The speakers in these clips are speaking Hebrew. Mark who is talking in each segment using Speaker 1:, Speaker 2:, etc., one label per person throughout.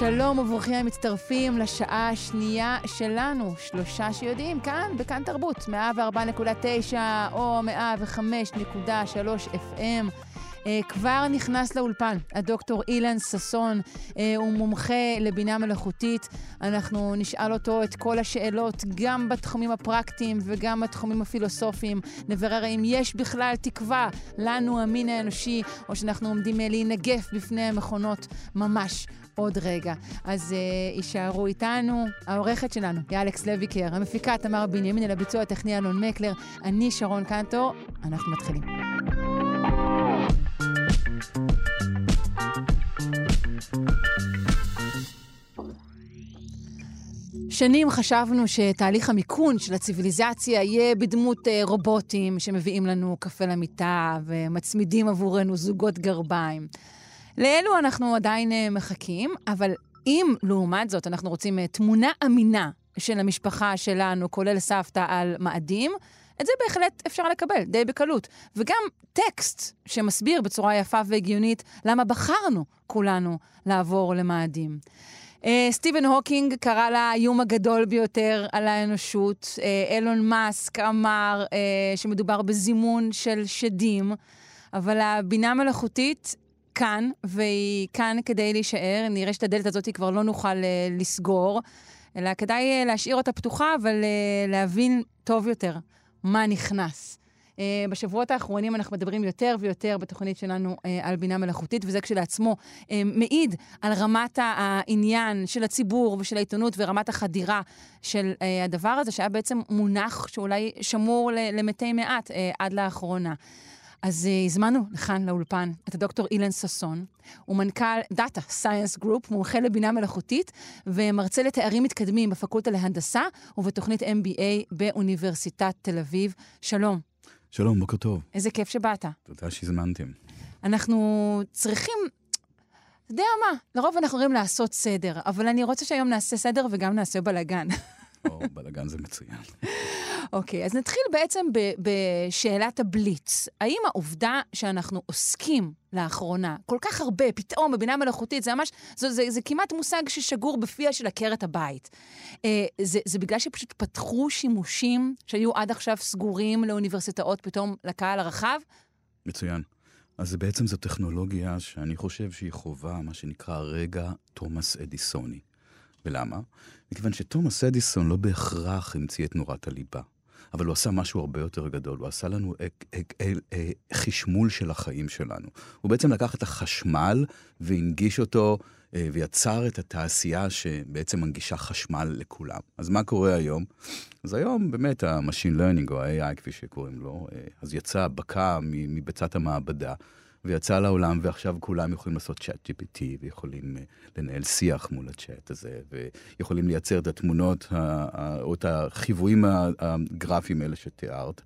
Speaker 1: שלום וברוכים המצטרפים לשעה השנייה שלנו, שלושה שיודעים, כאן, בכאן תרבות, 104.9 או 105.3 FM. Uh, כבר נכנס לאולפן הדוקטור אילן ששון, uh, הוא מומחה לבינה מלאכותית. אנחנו נשאל אותו את כל השאלות, גם בתחומים הפרקטיים וגם בתחומים הפילוסופיים. נברר האם יש בכלל תקווה לנו, המין האנושי, או שאנחנו עומדים להינגף בפני המכונות ממש. עוד רגע. אז uh, יישארו איתנו. העורכת שלנו היא אלכס לויקר, המפיקה תמר בנימין, אל הביצוע הטכני אלון מקלר, אני שרון קנטור, אנחנו מתחילים. שנים חשבנו שתהליך המיכון של הציוויליזציה יהיה בדמות אה, רובוטים שמביאים לנו קפה למיטה ומצמידים עבורנו זוגות גרביים. לאלו אנחנו עדיין אה, מחכים, אבל אם לעומת זאת אנחנו רוצים אה, תמונה אמינה של המשפחה שלנו, כולל סבתא על מאדים, את זה בהחלט אפשר לקבל, די בקלות. וגם טקסט שמסביר בצורה יפה והגיונית למה בחרנו כולנו לעבור למאדים. Uh, סטיבן הוקינג קרא לה האיום הגדול ביותר על האנושות. Uh, אילון מאסק אמר uh, שמדובר בזימון של שדים, אבל הבינה מלאכותית כאן, והיא כאן כדי להישאר. נראה שאת הדלת הזאת כבר לא נוכל uh, לסגור, אלא כדאי uh, להשאיר אותה פתוחה, אבל uh, להבין טוב יותר מה נכנס. בשבועות האחרונים אנחנו מדברים יותר ויותר בתוכנית שלנו על בינה מלאכותית, וזה כשלעצמו מעיד על רמת העניין של הציבור ושל העיתונות ורמת החדירה של הדבר הזה, שהיה בעצם מונח שאולי שמור למתי מעט עד לאחרונה. אז uh, הזמנו לכאן לאולפן את הדוקטור אילן ששון, הוא מנכ"ל Data Science Group, מומחה לבינה מלאכותית ומרצה לתארים מתקדמים בפקולטה להנדסה ובתוכנית MBA באוניברסיטת תל אביב. שלום.
Speaker 2: שלום, בוקר טוב.
Speaker 1: איזה כיף שבאת.
Speaker 2: תודה שהזמנתם.
Speaker 1: אנחנו צריכים, אתה יודע מה, לרוב אנחנו אומרים לעשות סדר, אבל אני רוצה שהיום נעשה סדר וגם נעשה בלאגן.
Speaker 2: או, בלאגן זה מצוין.
Speaker 1: אוקיי, אז נתחיל בעצם בשאלת הבליץ. האם העובדה שאנחנו עוסקים לאחרונה כל כך הרבה, פתאום בבינה מלאכותית, זה ממש, זה, זה, זה כמעט מושג ששגור בפיה של עקרת הבית. אה, זה, זה בגלל שפשוט פתחו שימושים שהיו עד עכשיו סגורים לאוניברסיטאות פתאום לקהל הרחב?
Speaker 2: מצוין. אז בעצם זו טכנולוגיה שאני חושב שהיא חובה, מה שנקרא רגע תומאס אדיסוני. ולמה? מכיוון שתומאס אדיסון לא בהכרח המציא את נורת הליבה. אבל הוא עשה משהו הרבה יותר גדול, הוא עשה לנו חשמול של החיים שלנו. הוא בעצם לקח את החשמל והנגיש אותו ויצר את התעשייה שבעצם מנגישה חשמל לכולם. אז מה קורה היום? אז היום באמת ה-Machine Learning או ה-AI כפי שקוראים לו, אז יצא בקע מביצת המעבדה. ויצא לעולם, ועכשיו כולם יכולים לעשות צ'אט GPT, ויכולים uh, לנהל שיח מול הצ'אט הזה, ויכולים לייצר את התמונות, או את החיוויים הגרפיים האלה שתיארת.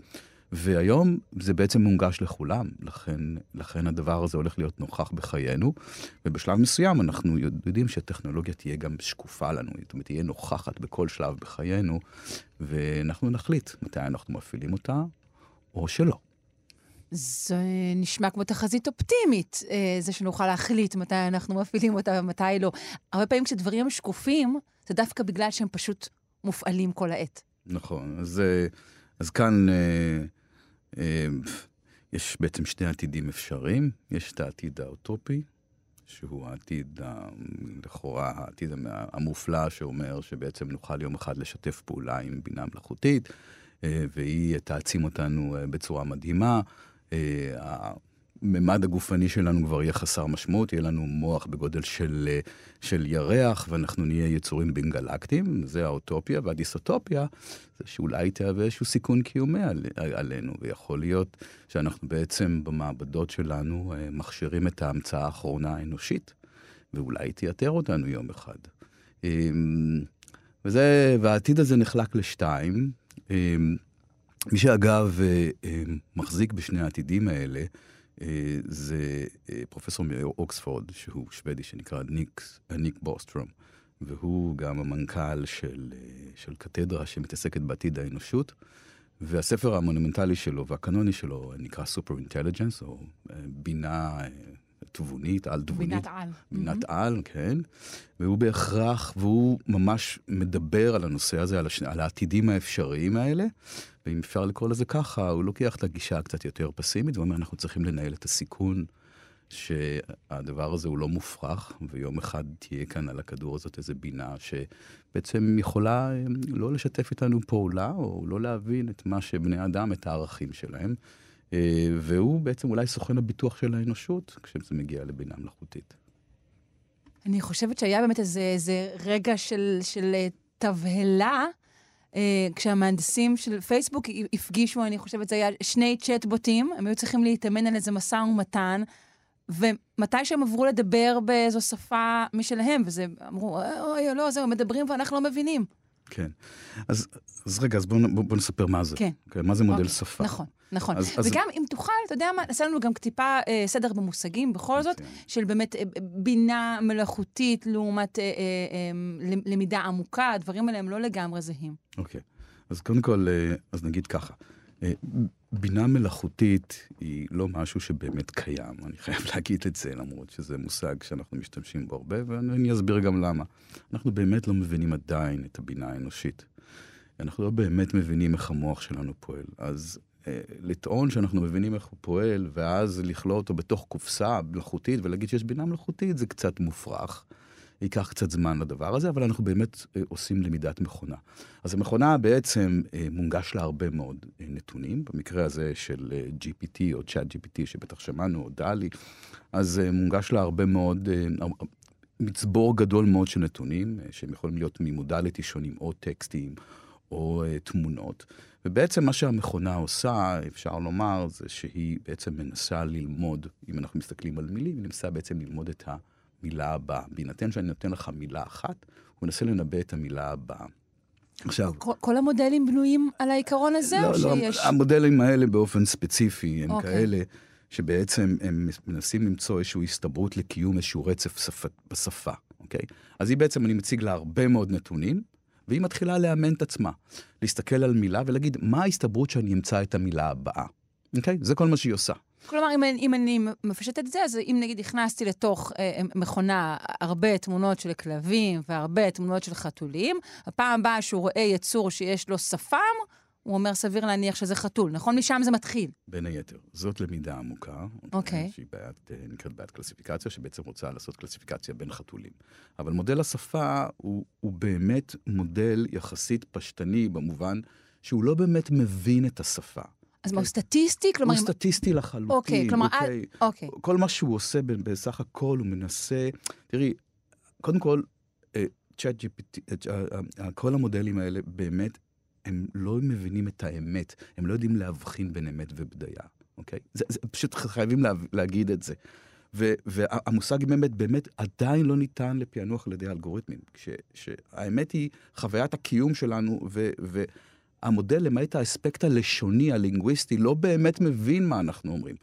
Speaker 2: והיום זה בעצם מונגש לכולם, לכן, לכן הדבר הזה הולך להיות נוכח בחיינו, ובשלב מסוים אנחנו יודעים שהטכנולוגיה תהיה גם שקופה לנו, זאת אומרת, תהיה נוכחת בכל שלב בחיינו, ואנחנו נחליט מתי אנחנו מפעילים אותה, או שלא.
Speaker 1: זה נשמע כמו תחזית אופטימית, אה, זה שנוכל להחליט מתי אנחנו מפעילים אותה ומתי לא. הרבה פעמים כשדברים שקופים, זה דווקא בגלל שהם פשוט מופעלים כל העת.
Speaker 2: נכון, אז, אה, אז כאן אה, אה, יש בעצם שני עתידים אפשריים. יש את העתיד האוטופי, שהוא העתיד, לכאורה, העתיד המופלא, שאומר שבעצם נוכל יום אחד לשתף פעולה עם בינה מלאכותית, והיא תעצים אותנו בצורה מדהימה. הממד הגופני שלנו כבר יהיה חסר משמעות, יהיה לנו מוח בגודל של, של ירח, ואנחנו נהיה יצורים בין גלקטיים, זה האוטופיה, והדיסוטופיה זה שאולי תהווה איזשהו סיכון קיומי על, עלינו, ויכול להיות שאנחנו בעצם במעבדות שלנו אה, מכשירים את ההמצאה האחרונה האנושית, ואולי תייתר אותנו יום אחד. וזה, והעתיד הזה נחלק לשתיים. מי שאגב אה, אה, מחזיק בשני העתידים האלה, אה, זה פרופסור מאוקספורד, שהוא שוודי, שנקרא ניק, ניק בוסטרום, והוא גם המנכ"ל של, של קתדרה שמתעסקת בעתיד האנושות. והספר המונומנטלי שלו והקנוני שלו נקרא Super Intelligence, או בינה תבונית, על תבונית.
Speaker 1: בינת על.
Speaker 2: בינת mm-hmm. על, כן. והוא בהכרח, והוא ממש מדבר על הנושא הזה, על, הש... על העתידים האפשריים האלה, ואם אפשר לקרוא לזה ככה, הוא לוקח את הגישה הקצת יותר פסימית, ואומר, אנחנו צריכים לנהל את הסיכון. שהדבר הזה הוא לא מופרך, ויום אחד תהיה כאן על הכדור הזאת איזו בינה שבעצם יכולה אה, לא לשתף איתנו פעולה, או לא להבין את מה שבני אדם, את הערכים שלהם. אה, והוא בעצם אולי סוכן הביטוח של האנושות כשזה מגיע לבינה מלאכותית.
Speaker 1: אני חושבת שהיה באמת איזה, איזה רגע של, של אה, תבהלה. אה, כשהמהנדסים של פייסבוק הפגישו, אני חושבת, זה היה שני צ'טבוטים, הם היו צריכים להתאמן על איזה משא ומתן, ומתי שהם עברו לדבר באיזו שפה משלהם, וזה, אמרו, אוי, לא, זהו, מדברים ואנחנו לא מבינים.
Speaker 2: כן. אז, אז רגע, אז בואו בוא, בוא נספר מה זה.
Speaker 1: כן.
Speaker 2: Okay, אוקיי, מה זה מודל אוקיי. שפה.
Speaker 1: נכון, נכון. אז, וגם אז... אם תוכל, אתה יודע מה, נעשה לנו גם טיפה אה, סדר במושגים, בכל זאת, כן. של באמת אה, בינה מלאכותית לעומת אה, אה, אה, למידה עמוקה, הדברים האלה הם לא לגמרי זהים.
Speaker 2: אוקיי. Okay. אז קודם כל, אה, אז נגיד ככה. אה, בינה מלאכותית היא לא משהו שבאמת קיים, אני חייב להגיד את זה, למרות שזה מושג שאנחנו משתמשים בו הרבה, ואני אסביר גם למה. אנחנו באמת לא מבינים עדיין את הבינה האנושית. אנחנו לא באמת מבינים איך המוח שלנו פועל. אז אה, לטעון שאנחנו מבינים איך הוא פועל, ואז לכלוא אותו בתוך קופסה מלאכותית ולהגיד שיש בינה מלאכותית, זה קצת מופרך. ייקח קצת זמן לדבר הזה, אבל אנחנו באמת אה, עושים למידת מכונה. אז המכונה בעצם אה, מונגש לה הרבה מאוד אה, נתונים, במקרה הזה של GPT או צ'אט GPT שבטח שמענו, או דלי, אז מונגש לה הרבה מאוד, מצבור גדול מאוד של נתונים, שהם יכולים להיות ממודליטי שונים, או טקסטים, או תמונות. ובעצם מה שהמכונה עושה, אפשר לומר, זה שהיא בעצם מנסה ללמוד, אם אנחנו מסתכלים על מילים, היא מנסה בעצם ללמוד את ה... המילה הבאה. בהינתן שאני נותן לך מילה אחת, הוא מנסה לנבא את המילה הבאה.
Speaker 1: עכשיו... כל, כל המודלים בנויים על העיקרון הזה,
Speaker 2: לא,
Speaker 1: או
Speaker 2: לא,
Speaker 1: שיש...
Speaker 2: המודלים האלה באופן ספציפי הם okay. אוקיי. כאלה שבעצם הם מנסים למצוא איזושהי הסתברות לקיום איזשהו רצף שפ... בשפה, אוקיי? אז היא בעצם, אני מציג לה הרבה מאוד נתונים, והיא מתחילה לאמן את עצמה. להסתכל על מילה ולהגיד, מה ההסתברות שאני אמצא את המילה הבאה, אוקיי? זה כל מה שהיא עושה.
Speaker 1: כלומר, אם, אם אני מפשטת את זה, אז אם נגיד הכנסתי לתוך אה, מכונה הרבה תמונות של כלבים והרבה תמונות של חתולים, הפעם הבאה שהוא רואה יצור שיש לו שפם, הוא אומר, סביר להניח שזה חתול, נכון? משם זה מתחיל.
Speaker 2: בין היתר. זאת למידה עמוקה.
Speaker 1: אוקיי. Okay.
Speaker 2: שהיא בעיית, אה, נקראת בעיית קלסיפיקציה, שבעצם רוצה לעשות קלסיפיקציה בין חתולים. אבל מודל השפה הוא, הוא באמת מודל יחסית פשטני במובן שהוא לא באמת מבין את השפה.
Speaker 1: אז מה, הוא סטטיסטי?
Speaker 2: כלומר... הוא סטטיסטי לחלוטין.
Speaker 1: אוקיי, כלומר... אוקיי.
Speaker 2: אוקיי. כל מה שהוא עושה בסך הכל, הוא מנסה... תראי, קודם כל, צ'אט GPT, כל המודלים האלה באמת, הם לא מבינים את האמת, הם לא יודעים להבחין בין אמת ובדיה, אוקיי? זה, זה פשוט חייבים לה, להגיד את זה. ו, והמושג באמת, באמת עדיין לא ניתן לפענוח על ידי אלגוריתמים. שהאמת היא חוויית הקיום שלנו, ו, ו, המודל, למעט האספקט הלשוני, הלינגוויסטי, לא באמת מבין מה אנחנו אומרים.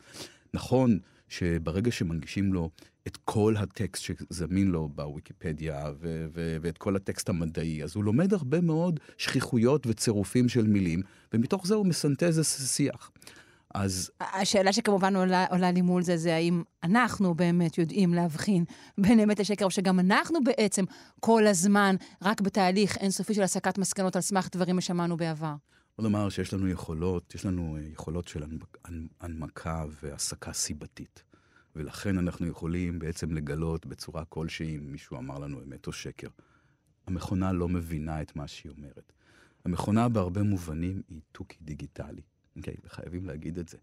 Speaker 2: נכון שברגע שמנגישים לו את כל הטקסט שזמין לו בוויקיפדיה ו- ו- ואת כל הטקסט המדעי, אז הוא לומד הרבה מאוד שכיחויות וצירופים של מילים, ומתוך זה הוא מסנטז שיח. אז...
Speaker 1: השאלה שכמובן עולה, עולה לי מול זה, זה האם אנחנו באמת יודעים להבחין בין אמת לשקר, או שגם אנחנו בעצם כל הזמן רק בתהליך אינסופי של הסקת מסקנות על סמך דברים ששמענו בעבר.
Speaker 2: בוא נאמר שיש לנו יכולות, יש לנו אה, יכולות של הנמקה והסקה סיבתית. ולכן אנחנו יכולים בעצם לגלות בצורה כלשהי אם מישהו אמר לנו אמת או שקר. המכונה לא מבינה את מה שהיא אומרת. המכונה בהרבה מובנים היא תוכי דיגיטלי. אוקיי? Okay, וחייבים להגיד את זה.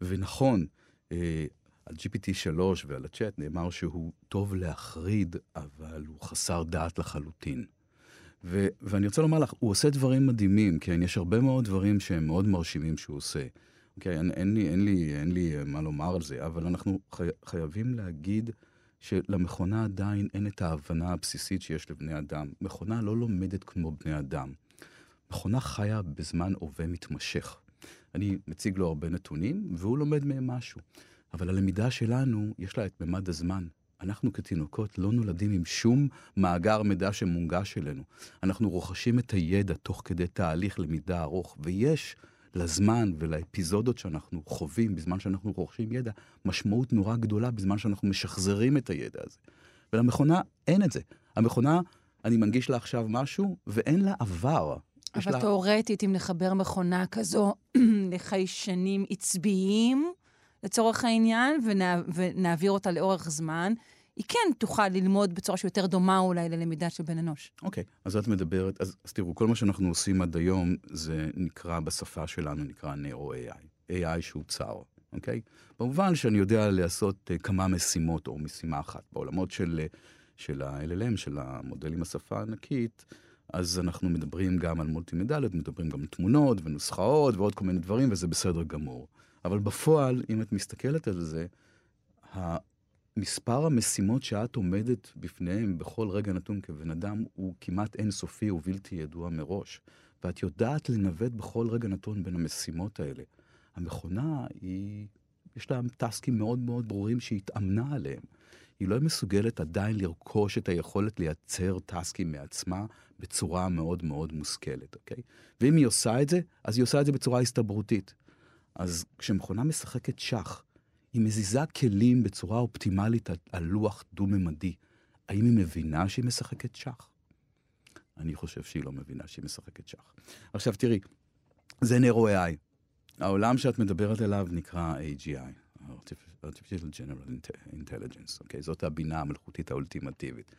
Speaker 2: ונכון, אה, על GPT-3 ועל הצ'אט נאמר שהוא טוב להחריד, אבל הוא חסר דעת לחלוטין. ו- ואני רוצה לומר לך, הוא עושה דברים מדהימים, כן? יש הרבה מאוד דברים שהם מאוד מרשימים שהוא עושה. אוקיי, אין, אין, לי, אין, לי, אין לי מה לומר על זה, אבל אנחנו חי, חייבים להגיד שלמכונה עדיין אין את ההבנה הבסיסית שיש לבני אדם. מכונה לא לומדת כמו בני אדם. מכונה חיה בזמן הווה מתמשך. אני מציג לו הרבה נתונים, והוא לומד מהם משהו. אבל הלמידה שלנו, יש לה את ממד הזמן. אנחנו כתינוקות לא נולדים עם שום מאגר מידע שמונגש אלינו. אנחנו רוכשים את הידע תוך כדי תהליך למידה ארוך, ויש לזמן ולאפיזודות שאנחנו חווים בזמן שאנחנו רוכשים ידע, משמעות נורא גדולה בזמן שאנחנו משחזרים את הידע הזה. ולמכונה אין את זה. המכונה, אני מנגיש לה עכשיו משהו, ואין לה עבר.
Speaker 1: אבל
Speaker 2: לה...
Speaker 1: תאורטית, אם נחבר מכונה כזו לחיישנים עצביים, לצורך העניין, ונה, ונעביר אותה לאורך זמן, היא כן תוכל ללמוד בצורה שיותר דומה אולי ללמידה של בן אנוש.
Speaker 2: אוקיי, okay, אז את מדברת, אז, אז תראו, כל מה שאנחנו עושים עד היום, זה נקרא בשפה שלנו, נקרא נאו-AI. AI שהוא צר, אוקיי? Okay? במובן שאני יודע לעשות uh, כמה משימות, או משימה אחת. בעולמות של, uh, של ה-LLM, של המודלים השפה הענקית, אז אנחנו מדברים גם על מולטימדליות, מדברים גם על תמונות ונוסחאות ועוד כל מיני דברים, וזה בסדר גמור. אבל בפועל, אם את מסתכלת על זה, מספר המשימות שאת עומדת בפניהם בכל רגע נתון כבן אדם הוא כמעט אינסופי ובלתי ידוע מראש. ואת יודעת לנווט בכל רגע נתון בין המשימות האלה. המכונה היא, יש לה טסקים מאוד מאוד ברורים שהיא התאמנה עליהם. היא לא מסוגלת עדיין לרכוש את היכולת לייצר טסקים מעצמה בצורה מאוד מאוד מושכלת, אוקיי? ואם היא עושה את זה, אז היא עושה את זה בצורה הסתברותית. אז כשמכונה משחקת שח, היא מזיזה כלים בצורה אופטימלית על, לוח דו-ממדי. האם היא מבינה שהיא משחקת שח? אני חושב שהיא לא מבינה שהיא משחקת שח. עכשיו תראי, זה נרו AI. העולם שאת מדברת עליו נקרא AGI, Artificial General Intelligence, אוקיי? Okay? זאת הבינה המלאכותית האולטימטיבית.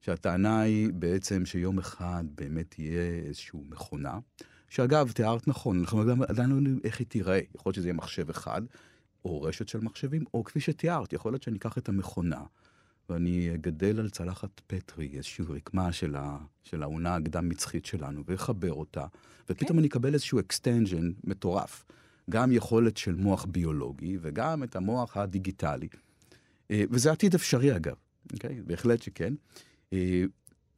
Speaker 2: שהטענה היא בעצם שיום אחד באמת תהיה איזושהי מכונה, שאגב, תיארת נכון, אנחנו עדיין לא יודעים איך היא תיראה. יכול להיות שזה יהיה מחשב אחד, או רשת של מחשבים, או כפי שתיארת, יכול להיות שאני אקח את המכונה, ואני אגדל על צלחת פטרי איזושהי רקמה של, ה, של העונה הקדם-מצחית שלנו, ואחבר אותה, ופתאום okay. כן. אני אקבל איזשהו extension מטורף. גם יכולת של מוח ביולוגי, וגם את המוח הדיגיטלי. אה, וזה עתיד אפשרי אגב, אוקיי? Okay? בהחלט שכן. אה,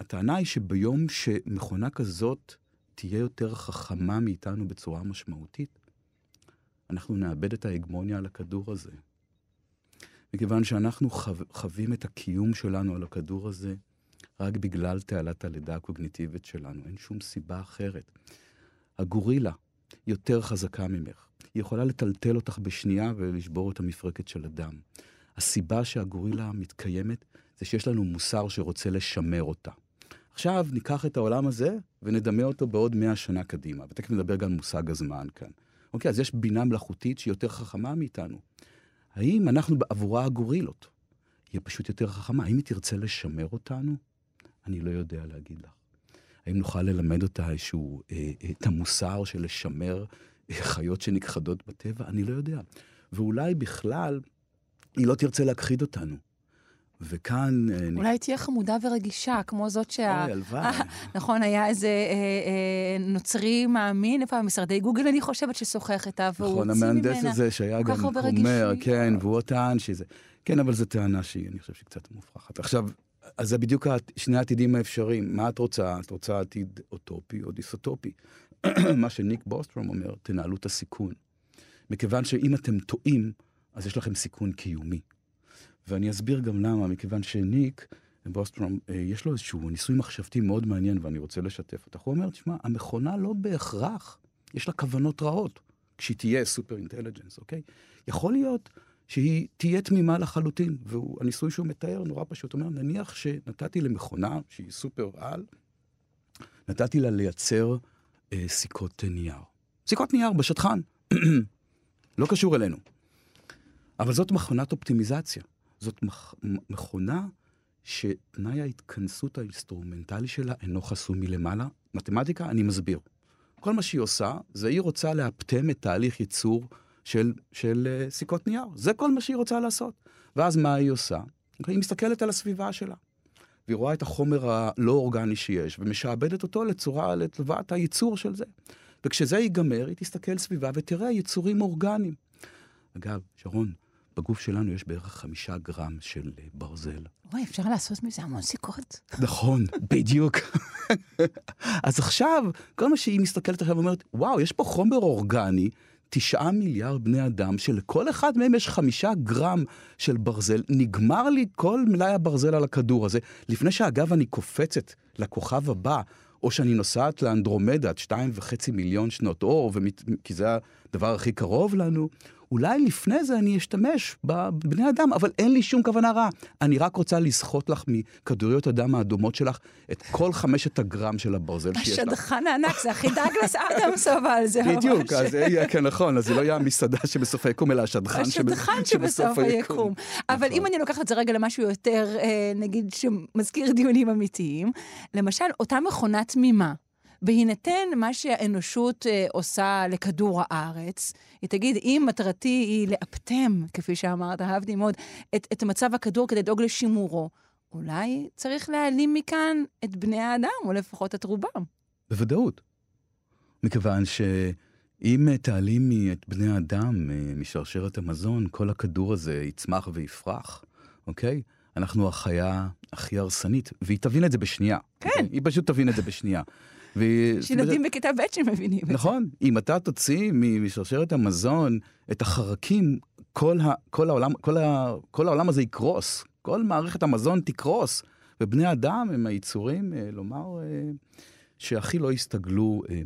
Speaker 2: הטענה היא שביום שמכונה כזאת תהיה יותר חכמה מאיתנו בצורה משמעותית, אנחנו נאבד את ההגמוניה על הכדור הזה. מכיוון שאנחנו חו... חווים את הקיום שלנו על הכדור הזה רק בגלל תעלת הלידה הקוגניטיבית שלנו, אין שום סיבה אחרת. הגורילה יותר חזקה ממך. היא יכולה לטלטל אותך בשנייה ולשבור את המפרקת של הדם. הסיבה שהגורילה מתקיימת זה שיש לנו מוסר שרוצה לשמר אותה. עכשיו ניקח את העולם הזה ונדמה אותו בעוד מאה שנה קדימה, ותכף נדבר גם על מושג הזמן כאן. אוקיי, אז יש בינה מלאכותית שהיא יותר חכמה מאיתנו. האם אנחנו עבורה הגורילות? היא פשוט יותר חכמה. האם היא תרצה לשמר אותנו? אני לא יודע להגיד לך. האם נוכל ללמד אותה איזשהו, אה, אה, את המוסר של לשמר אה, חיות שנכחדות בטבע? אני לא יודע. ואולי בכלל, היא לא תרצה להכחיד אותנו. וכאן...
Speaker 1: אולי תהיה חמודה ורגישה, כמו זאת שה...
Speaker 2: אוי, הלוואי.
Speaker 1: נכון, היה איזה אה, אה, נוצרי מאמין, איפה משרדי גוגל, אני חושבת ששוחח איתה, והוא
Speaker 2: נכון, הוציא ממנה נכון, המהנדס הזה שהיה גם אומר, כן, והוא טען שזה... כן, אבל זו טענה שהיא, אני חושב שהיא קצת מופרכת. עכשיו, אז זה בדיוק שני העתידים האפשריים. מה את רוצה? את רוצה עתיד אוטופי או דיסוטופי? מה שניק בוסטרום אומר, תנהלו את הסיכון. מכיוון שאם אתם טועים, אז יש לכם סיכון קיומי. ואני אסביר גם למה, מכיוון שניק בוסטרום, אה, יש לו איזשהו ניסוי מחשבתי מאוד מעניין ואני רוצה לשתף אותך. הוא אומר, תשמע, המכונה לא בהכרח, יש לה כוונות רעות, כשהיא תהיה super intelligence, אוקיי? יכול להיות שהיא תהיה תמימה לחלוטין, והניסוי שהוא מתאר נורא פשוט. אומר, נניח שנתתי למכונה שהיא סופר על, נתתי לה לייצר אה, סיכות נייר. סיכות נייר בשדכן, לא קשור אלינו. אבל זאת מכונת אופטימיזציה. זאת מכונה שתנאי ההתכנסות האינסטרומנטלי שלה אינו חסום מלמעלה. מתמטיקה, אני מסביר. כל מה שהיא עושה, זה היא רוצה לאפטם את תהליך ייצור של, של uh, סיכות נייר. זה כל מה שהיא רוצה לעשות. ואז מה היא עושה? היא מסתכלת על הסביבה שלה. והיא רואה את החומר הלא אורגני שיש, ומשעבדת אותו לצורה, לטובת הייצור של זה. וכשזה ייגמר, היא תסתכל סביבה ותראה יצורים אורגניים. אגב, שרון, בגוף שלנו יש בערך חמישה גרם של אה, ברזל.
Speaker 1: וואי, אפשר לעשות מזה המון סיכות.
Speaker 2: נכון, בדיוק. אז עכשיו, כל מה שהיא מסתכלת עכשיו ואומרת, וואו, יש פה חומר אורגני, תשעה מיליארד בני אדם, שלכל אחד מהם יש חמישה גרם של ברזל, נגמר לי כל מלאי הברזל על הכדור הזה, לפני שאגב אני קופצת לכוכב הבא, או שאני נוסעת לאנדרומדה עד שתיים וחצי מיליון שנות אור, ומת... כי זה הדבר הכי קרוב לנו, אולי לפני זה אני אשתמש בבני אדם, אבל אין לי שום כוונה רעה. אני רק רוצה לסחוט לך מכדוריות הדם האדומות שלך את כל חמשת הגרם של הברזל שיש לך.
Speaker 1: השדכן הענק, זה הכי דאגלס אדמס אבל, זה ממש...
Speaker 2: בדיוק, אז זה יהיה, כן, נכון, אז זה לא יהיה המסעדה שבסוף היקום, אלא השדכן
Speaker 1: שבסוף היקום. אבל אם אני לוקחת את זה רגע למשהו יותר, אה, נגיד, שמזכיר דיונים אמיתיים, למשל, אותה מכונה תמימה. בהינתן מה שהאנושות אה, עושה לכדור הארץ, היא תגיד, אם מטרתי היא לאפטם, כפי שאמרת, אהבתי מאוד, את, את מצב הכדור כדי לדאוג לשימורו, אולי צריך להעלים מכאן את בני האדם, או לפחות את רובם.
Speaker 2: בוודאות. מכיוון שאם תעלימי את בני האדם אה, משרשרת המזון, כל הכדור הזה יצמח ויפרח, אוקיי? אנחנו החיה הכי הרסנית, והיא תבין את זה בשנייה.
Speaker 1: כן.
Speaker 2: היא פשוט תבין את זה בשנייה.
Speaker 1: יש ילדים בכיתה ב' שמבינים את זה.
Speaker 2: נכון, אם אתה תוציא משרשרת המזון את החרקים, כל, ה, כל, העולם, כל, ה, כל העולם הזה יקרוס, כל מערכת המזון תקרוס. ובני אדם הם היצורים, אה, לומר, אה, שהכי לא הסתגלו אה,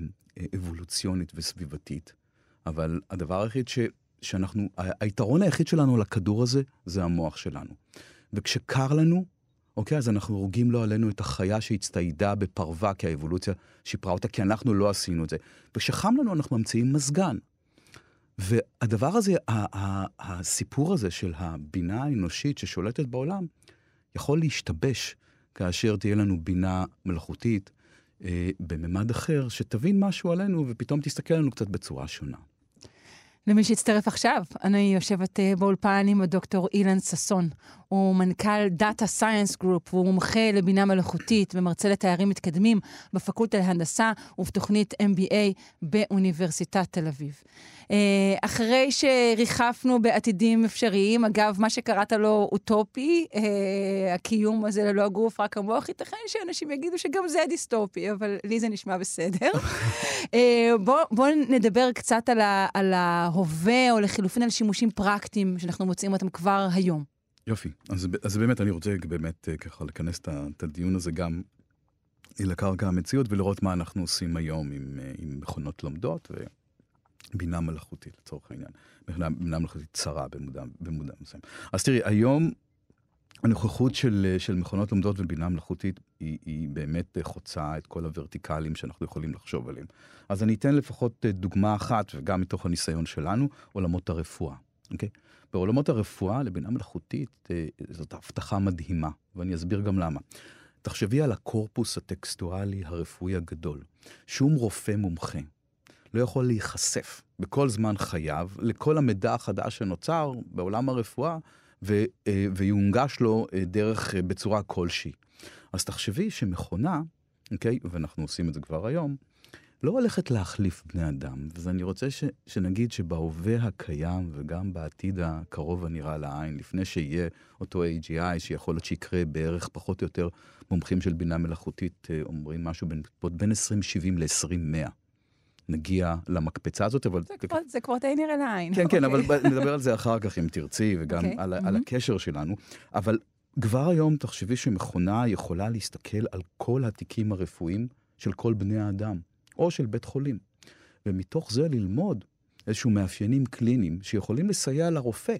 Speaker 2: אבולוציונית וסביבתית. אבל הדבר היחיד ש, שאנחנו, היתרון היחיד שלנו לכדור הזה, זה המוח שלנו. וכשקר לנו, אוקיי? אז אנחנו הורגים לא עלינו את החיה שהצטיידה בפרווה, כי האבולוציה שיפרה אותה, כי אנחנו לא עשינו את זה. וכשחם לנו אנחנו ממציאים מזגן. והדבר הזה, הסיפור הזה של הבינה האנושית ששולטת בעולם, יכול להשתבש כאשר תהיה לנו בינה מלאכותית אה, בממד אחר, שתבין משהו עלינו ופתאום תסתכל עלינו קצת בצורה שונה.
Speaker 1: למי שהצטרף עכשיו, אני יושבת אה, באולפן עם הדוקטור אילן ששון. הוא מנכ"ל Data Science Group, והוא מומחה לבינה מלאכותית ומרצה לתארים מתקדמים בפקולטה להנדסה ובתוכנית MBA באוניברסיטת תל אביב. אה, אחרי שריחפנו בעתידים אפשריים, אגב, מה שקראת לו אוטופי, אה, הקיום הזה ללא הגוף, רק המוח, ייתכן שאנשים יגידו שגם זה דיסטופי, אבל לי זה נשמע בסדר. בואו בוא נדבר קצת על, ה, על ההווה, או לחילופין על שימושים פרקטיים שאנחנו מוצאים אותם כבר היום.
Speaker 2: יופי. אז, אז באמת אני רוצה באמת אה, ככה לכנס את הדיון הזה גם לקרקע המציאות ולראות מה אנחנו עושים היום עם, אה, עם מכונות לומדות ובינה מלאכותית לצורך העניין. בינה מלאכותית צרה במודע, במודע מסוים. אז תראי, היום הנוכחות של, של מכונות לומדות ובינה מלאכותית היא, היא באמת חוצה את כל הוורטיקלים שאנחנו יכולים לחשוב עליהם. אז אני אתן לפחות דוגמה אחת, וגם מתוך הניסיון שלנו, עולמות הרפואה. אוקיי? בעולמות הרפואה לבינה מלאכותית אה, זאת הבטחה מדהימה, ואני אסביר גם למה. תחשבי על הקורפוס הטקסטואלי הרפואי הגדול. שום רופא מומחה לא יכול להיחשף בכל זמן חייו לכל המידע החדש שנוצר בעולם הרפואה, ו, אה, ויונגש לו אה, דרך, בצורה כלשהי. אז תחשבי שמכונה, אוקיי, ואנחנו עושים את זה כבר היום, לא הולכת להחליף בני אדם, אז אני רוצה ש, שנגיד שבהווה הקיים וגם בעתיד הקרוב הנראה לעין, לפני שיהיה אותו AGI, שיכול להיות שיקרה בערך פחות או יותר מומחים של בינה מלאכותית, אה, אומרים משהו בין, בין 2070 ל-201. נגיע למקפצה הזאת, אבל...
Speaker 1: זה. כבר, זה כבר די נראה לעין.
Speaker 2: כן, כן, אבל אוקיי. נדבר על זה אחר כך אם תרצי, וגם okay. אוקיי, על. על הקשר שלנו. אבל כבר היום תחשבי שמכונה יכולה להסתכל על כל התיקים הרפואיים של כל בני האדם. או של בית חולים. ומתוך זה ללמוד איזשהו מאפיינים קליניים שיכולים לסייע לרופא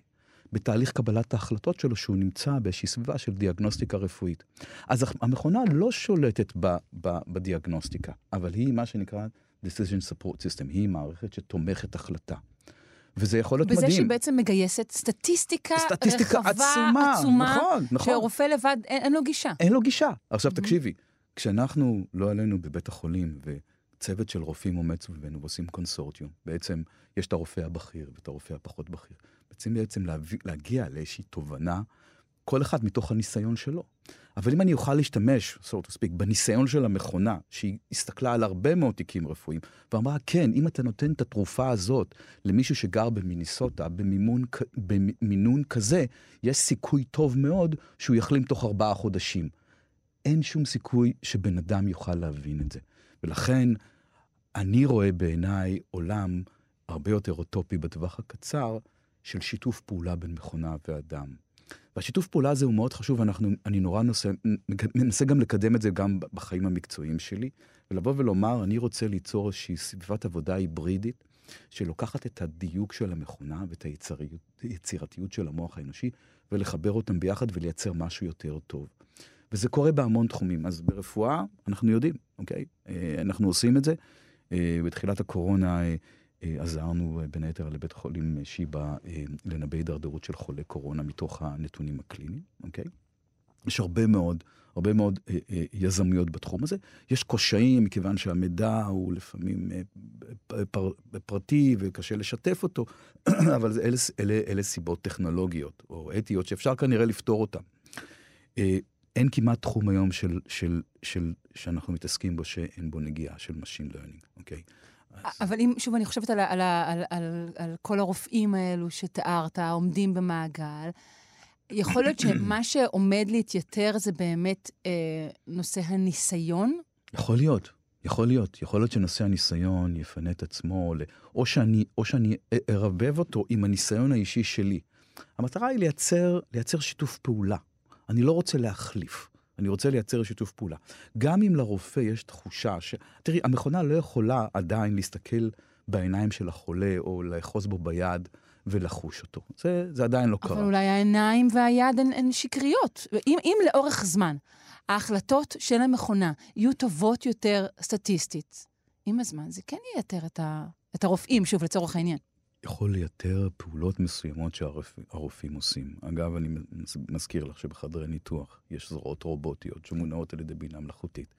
Speaker 2: בתהליך קבלת ההחלטות שלו שהוא נמצא באיזושהי סביבה של דיאגנוסטיקה רפואית. אז המכונה לא שולטת ב, ב, בדיאגנוסטיקה, אבל היא מה שנקרא decision support system, היא מערכת שתומכת החלטה. וזה יכול להיות
Speaker 1: בזה
Speaker 2: מדהים.
Speaker 1: בזה שהיא בעצם מגייסת סטטיסטיקה,
Speaker 2: סטטיסטיקה
Speaker 1: רחבה,
Speaker 2: עצומה,
Speaker 1: עצומה,
Speaker 2: נכון, נכון.
Speaker 1: שהרופא לבד, אין, אין לו גישה.
Speaker 2: אין לו גישה. עכשיו mm-hmm. תקשיבי, כשאנחנו, לא עלינו בבית החולים, ו... צוות של רופאים עומד סביבנו ועושים קונסורטיום. בעצם יש את הרופא הבכיר ואת הרופא הפחות בכיר. בעצם בעצם להביא, להגיע לאיזושהי תובנה, כל אחד מתוך הניסיון שלו. אבל אם אני אוכל להשתמש, so to speak, בניסיון של המכונה, שהיא הסתכלה על הרבה מאוד תיקים רפואיים, ואמרה, כן, אם אתה נותן את התרופה הזאת למישהו שגר במיניסוטה, במימון, במינון כזה, יש סיכוי טוב מאוד שהוא יחלים תוך ארבעה חודשים. אין שום סיכוי שבן אדם יוכל להבין את זה. ולכן אני רואה בעיניי עולם הרבה יותר אוטופי בטווח הקצר, של שיתוף פעולה בין מכונה ואדם. והשיתוף פעולה הזה הוא מאוד חשוב, ואנחנו, אני נורא נושא, מנסה גם לקדם את זה גם בחיים המקצועיים שלי, ולבוא ולומר, אני רוצה ליצור איזושהי סביבת עבודה היברידית, שלוקחת את הדיוק של המכונה ואת היצירתיות של המוח האנושי, ולחבר אותם ביחד ולייצר משהו יותר טוב. וזה קורה בהמון תחומים. אז ברפואה, אנחנו יודעים, אוקיי? אה, אנחנו עושים את זה. אה, בתחילת הקורונה אה, עזרנו בין היתר לבית חולים שיבא לנבא הידרדרות של חולי קורונה מתוך הנתונים הקליניים, אוקיי? יש הרבה מאוד, הרבה מאוד אה, אה, יזמיות בתחום הזה. יש קושאים, מכיוון שהמידע הוא לפעמים אה, פר, פרטי וקשה לשתף אותו, אבל אלה, אלה, אלה סיבות טכנולוגיות או אתיות שאפשר כנראה לפתור אותן. אה, אין כמעט תחום היום של, של, של, שאנחנו מתעסקים בו שאין בו נגיעה של Machine Learning, אוקיי?
Speaker 1: אבל אם, שוב, אני חושבת על, על, על, על, על כל הרופאים האלו שתיארת, עומדים במעגל, יכול להיות שמה שעומד להתייתר זה באמת אה, נושא הניסיון?
Speaker 2: יכול להיות. יכול להיות, יכול להיות שנושא הניסיון יפנה את עצמו, או שאני, או שאני ארבב אותו עם הניסיון האישי שלי. המטרה היא לייצר, לייצר שיתוף פעולה. אני לא רוצה להחליף, אני רוצה לייצר שיתוף פעולה. גם אם לרופא יש תחושה ש... תראי, המכונה לא יכולה עדיין להסתכל בעיניים של החולה או לאחוז בו ביד ולחוש אותו. זה, זה עדיין לא
Speaker 1: אבל
Speaker 2: קרה.
Speaker 1: אבל אולי העיניים והיד הן, הן שקריות. אם, אם לאורך זמן ההחלטות של המכונה יהיו טובות יותר סטטיסטית, עם הזמן זה כן ייתר את, ה, את הרופאים, שוב, לצורך העניין.
Speaker 2: יכול לייתר פעולות מסוימות שהרופאים עושים. אגב, אני מזכיר לך שבחדרי ניתוח יש זרועות רובוטיות שמונעות על ידי בינה מלאכותית,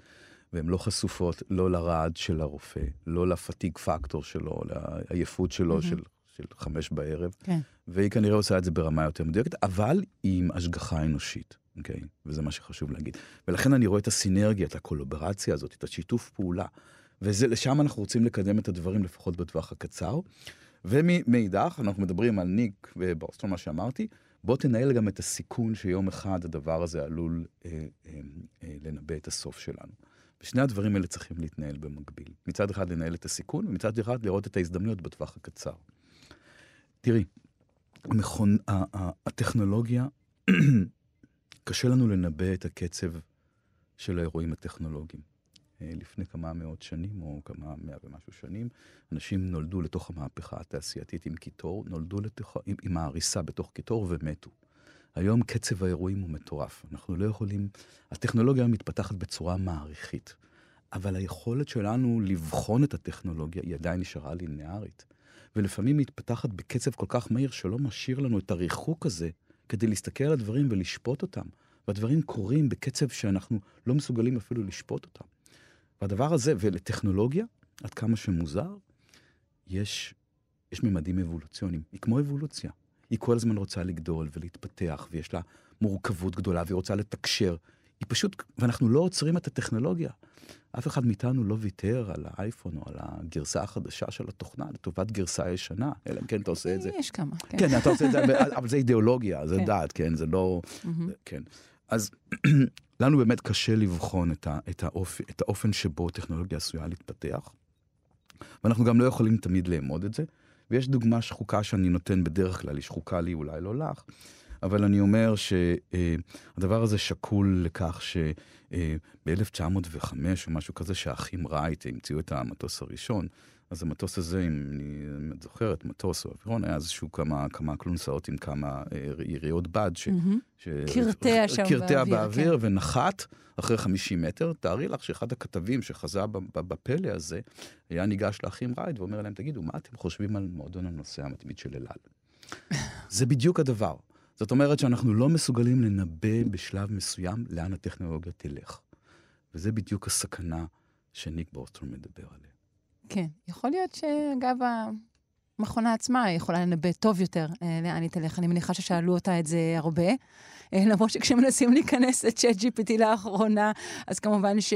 Speaker 2: והן לא חשופות לא לרעד של הרופא, לא לפתיג פקטור שלו, לעייפות שלו, mm-hmm. של של חמש בערב,
Speaker 1: כן.
Speaker 2: והיא כנראה עושה את זה ברמה יותר מדויקת, אבל עם השגחה אנושית, אוקיי? וזה מה שחשוב להגיד. ולכן אני רואה את הסינרגיה, את הקולוברציה הזאת, את השיתוף פעולה, ולשם אנחנו רוצים לקדם את הדברים, לפחות בטווח הקצר. ומאידך, אנחנו מדברים על ניק ובוסטון, מה שאמרתי, בוא תנהל גם את הסיכון שיום אחד הדבר הזה עלול אה, אה, אה, לנבא את הסוף שלנו. ושני הדברים האלה צריכים להתנהל במקביל. מצד אחד לנהל את הסיכון, ומצד אחד לראות את ההזדמנויות בטווח הקצר. תראי, המכון, הטכנולוגיה, קשה לנו לנבא את הקצב של האירועים הטכנולוגיים. אה, לפני כמה מאות שנים, או כמה מאה ומשהו שנים, אנשים נולדו לתוך המהפכה התעשייתית עם קיטור, נולדו לתוך, עם, עם ההריסה בתוך קיטור ומתו. היום קצב האירועים הוא מטורף. אנחנו לא יכולים... הטכנולוגיה מתפתחת בצורה מעריכית, אבל היכולת שלנו לבחון את הטכנולוגיה היא עדיין נשארה לינארית. ולפעמים מתפתחת בקצב כל כך מהיר שלא משאיר לנו את הריחוק הזה כדי להסתכל על הדברים ולשפוט אותם. והדברים קורים בקצב שאנחנו לא מסוגלים אפילו לשפוט אותם. והדבר הזה, ולטכנולוגיה, עד כמה שמוזר, יש, יש ממדים אבולוציוניים. היא כמו אבולוציה. היא כל הזמן רוצה לגדול ולהתפתח, ויש לה מורכבות גדולה, והיא רוצה לתקשר. היא פשוט, ואנחנו לא עוצרים את הטכנולוגיה. אף אחד מאיתנו לא ויתר על האייפון או על הגרסה החדשה של התוכנה לטובת גרסה ישנה, אלא אם כן אתה עושה את זה.
Speaker 1: יש כמה, כן.
Speaker 2: כן, אתה עושה את זה, אבל זה אידיאולוגיה, זה כן. דעת, כן, זה לא... כן. אז לנו באמת קשה לבחון את, ה, את, האופ, את האופן שבו טכנולוגיה עשויה להתפתח, ואנחנו גם לא יכולים תמיד לאמוד את זה. ויש דוגמה שחוקה שאני נותן בדרך כלל, היא שחוקה לי, אולי לא לך, אבל אני אומר שהדבר הזה שקול לכך שב-1905 או משהו כזה, שהאחים רייט המציאו את המטוס הראשון, אז המטוס הזה, אם אני זוכרת, מטוס או אווירון, היה איזשהו כמה, כמה קלונסאות עם כמה אה, יריות בד. ש,
Speaker 1: ש... קרטע שם באוויר.
Speaker 2: קרטע באוויר כן. ונחת אחרי 50 מטר. תארי לך שאחד הכתבים שחזה בפלא הזה, היה ניגש לאחים רייט ואומר להם, תגידו, מה אתם חושבים על מועדון הנוסע המתמיד של אלעל? זה בדיוק הדבר. זאת אומרת שאנחנו לא מסוגלים לנבא בשלב מסוים לאן הטכנולוגיה תלך. וזה בדיוק הסכנה שניק בוסטרום מדבר עליה.
Speaker 1: כן, יכול להיות שאגב, המכונה עצמה יכולה לנבא טוב יותר אה, לאן היא תלך. אני מניחה ששאלו אותה את זה הרבה. אה, למרות שכשמנסים להיכנס לצ'אט GPT לאחרונה, אז כמובן ש...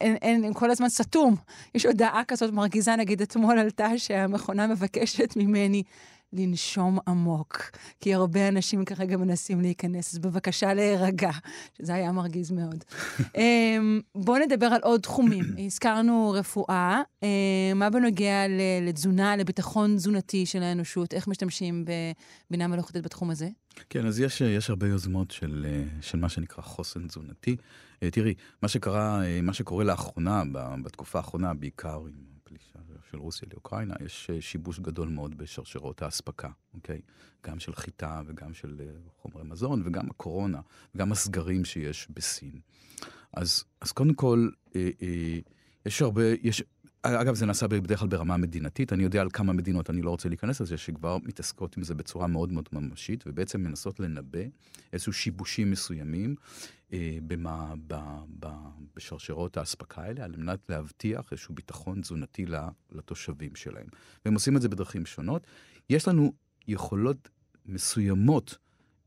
Speaker 1: אין, אין, כל הזמן סתום. יש הודעה כזאת מרגיזה, נגיד אתמול עלתה שהמכונה מבקשת ממני לנשום עמוק, כי הרבה אנשים כרגע מנסים להיכנס, אז בבקשה להירגע, שזה היה מרגיז מאוד. אמ, בואו נדבר על עוד תחומים. הזכרנו רפואה, אמ, מה בנוגע לתזונה, לביטחון תזונתי של האנושות, איך משתמשים בבינה מלאכותית בתחום הזה?
Speaker 2: כן, אז יש, יש הרבה יוזמות של, של מה שנקרא חוסן תזונתי. אה, תראי, מה שקרה, אה, מה שקורה לאחרונה, בתקופה האחרונה, בעיקר עם הפלישה של רוסיה לאוקראינה, יש אה, שיבוש גדול מאוד בשרשרות האספקה, אוקיי? גם של חיטה וגם של חומרי מזון, וגם הקורונה, וגם הסגרים שיש בסין. אז, אז קודם כל, אה, אה, יש הרבה, יש, אגב, זה נעשה בדרך כלל ברמה מדינתית. אני יודע על כמה מדינות, אני לא רוצה להיכנס לזה, שכבר מתעסקות עם זה בצורה מאוד מאוד ממשית, ובעצם מנסות לנבא איזשהו שיבושים מסוימים אה, במה, ב, ב, בשרשרות האספקה האלה, על מנת להבטיח איזשהו ביטחון תזונתי לתושבים שלהם. והם עושים את זה בדרכים שונות. יש לנו יכולות מסוימות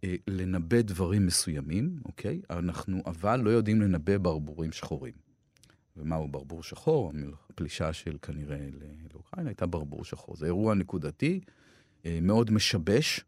Speaker 2: אה, לנבא דברים מסוימים, אוקיי? אנחנו אבל לא יודעים לנבא ברבורים שחורים. ומהו ברבור שחור? הפלישה של כנראה לאוקראינה הייתה ברבור שחור. זה אירוע נקודתי, אה, מאוד משבש,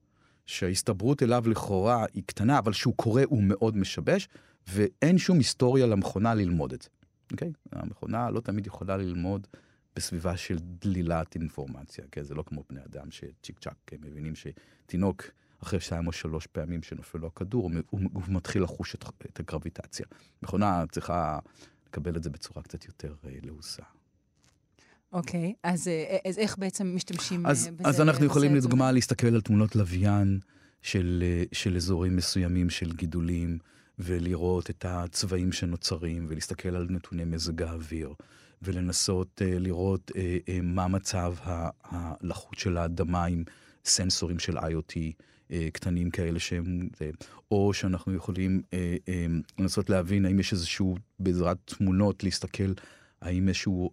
Speaker 2: שההסתברות אליו לכאורה היא קטנה, אבל שהוא קורה הוא מאוד משבש, ואין שום היסטוריה למכונה ללמוד את זה. אוקיי? המכונה לא תמיד יכולה ללמוד בסביבה של דלילת אינפורמציה, כן? זה לא כמו בני אדם שצ'יק צ'אק כן? מבינים שתינוק אחרי שתיים או שלוש פעמים שנופל לו הכדור, הוא, הוא, הוא מתחיל לחוש את, את הגרביטציה. מכונה צריכה לקבל את זה בצורה קצת יותר אה, לעוסה.
Speaker 1: אוקיי, אז, אה, אז איך בעצם משתמשים
Speaker 2: אז,
Speaker 1: בזה?
Speaker 2: אז אנחנו יכולים לדוגמה להסתכל על תמונות לוויין של, של אזורים מסוימים של גידולים, ולראות את הצבעים שנוצרים, ולהסתכל על נתוני מזג האוויר, ולנסות uh, לראות uh, uh, מה מצב הלחות של האדמה עם סנסורים של IoT. אה, קטנים כאלה שהם, או שאנחנו יכולים אה, אה, לנסות להבין האם יש איזשהו, בעזרת תמונות, להסתכל האם איזשהו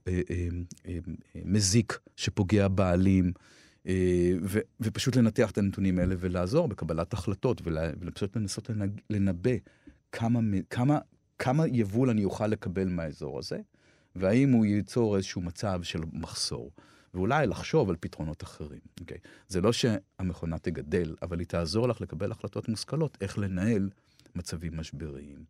Speaker 2: מזיק שפוגע בעלים. ופשוט לנתח את הנתונים האלה ולעזור בקבלת החלטות ופשוט לנסות לנבא כמה, כמה, כמה יבול אני אוכל לקבל מהאזור הזה, והאם הוא ייצור איזשהו מצב של מחסור. ואולי לחשוב על פתרונות אחרים. Okay. אוקיי? זה לא שהמכונה תגדל, אבל היא תעזור לך לקבל החלטות מושכלות, איך לנהל מצבים משבריים.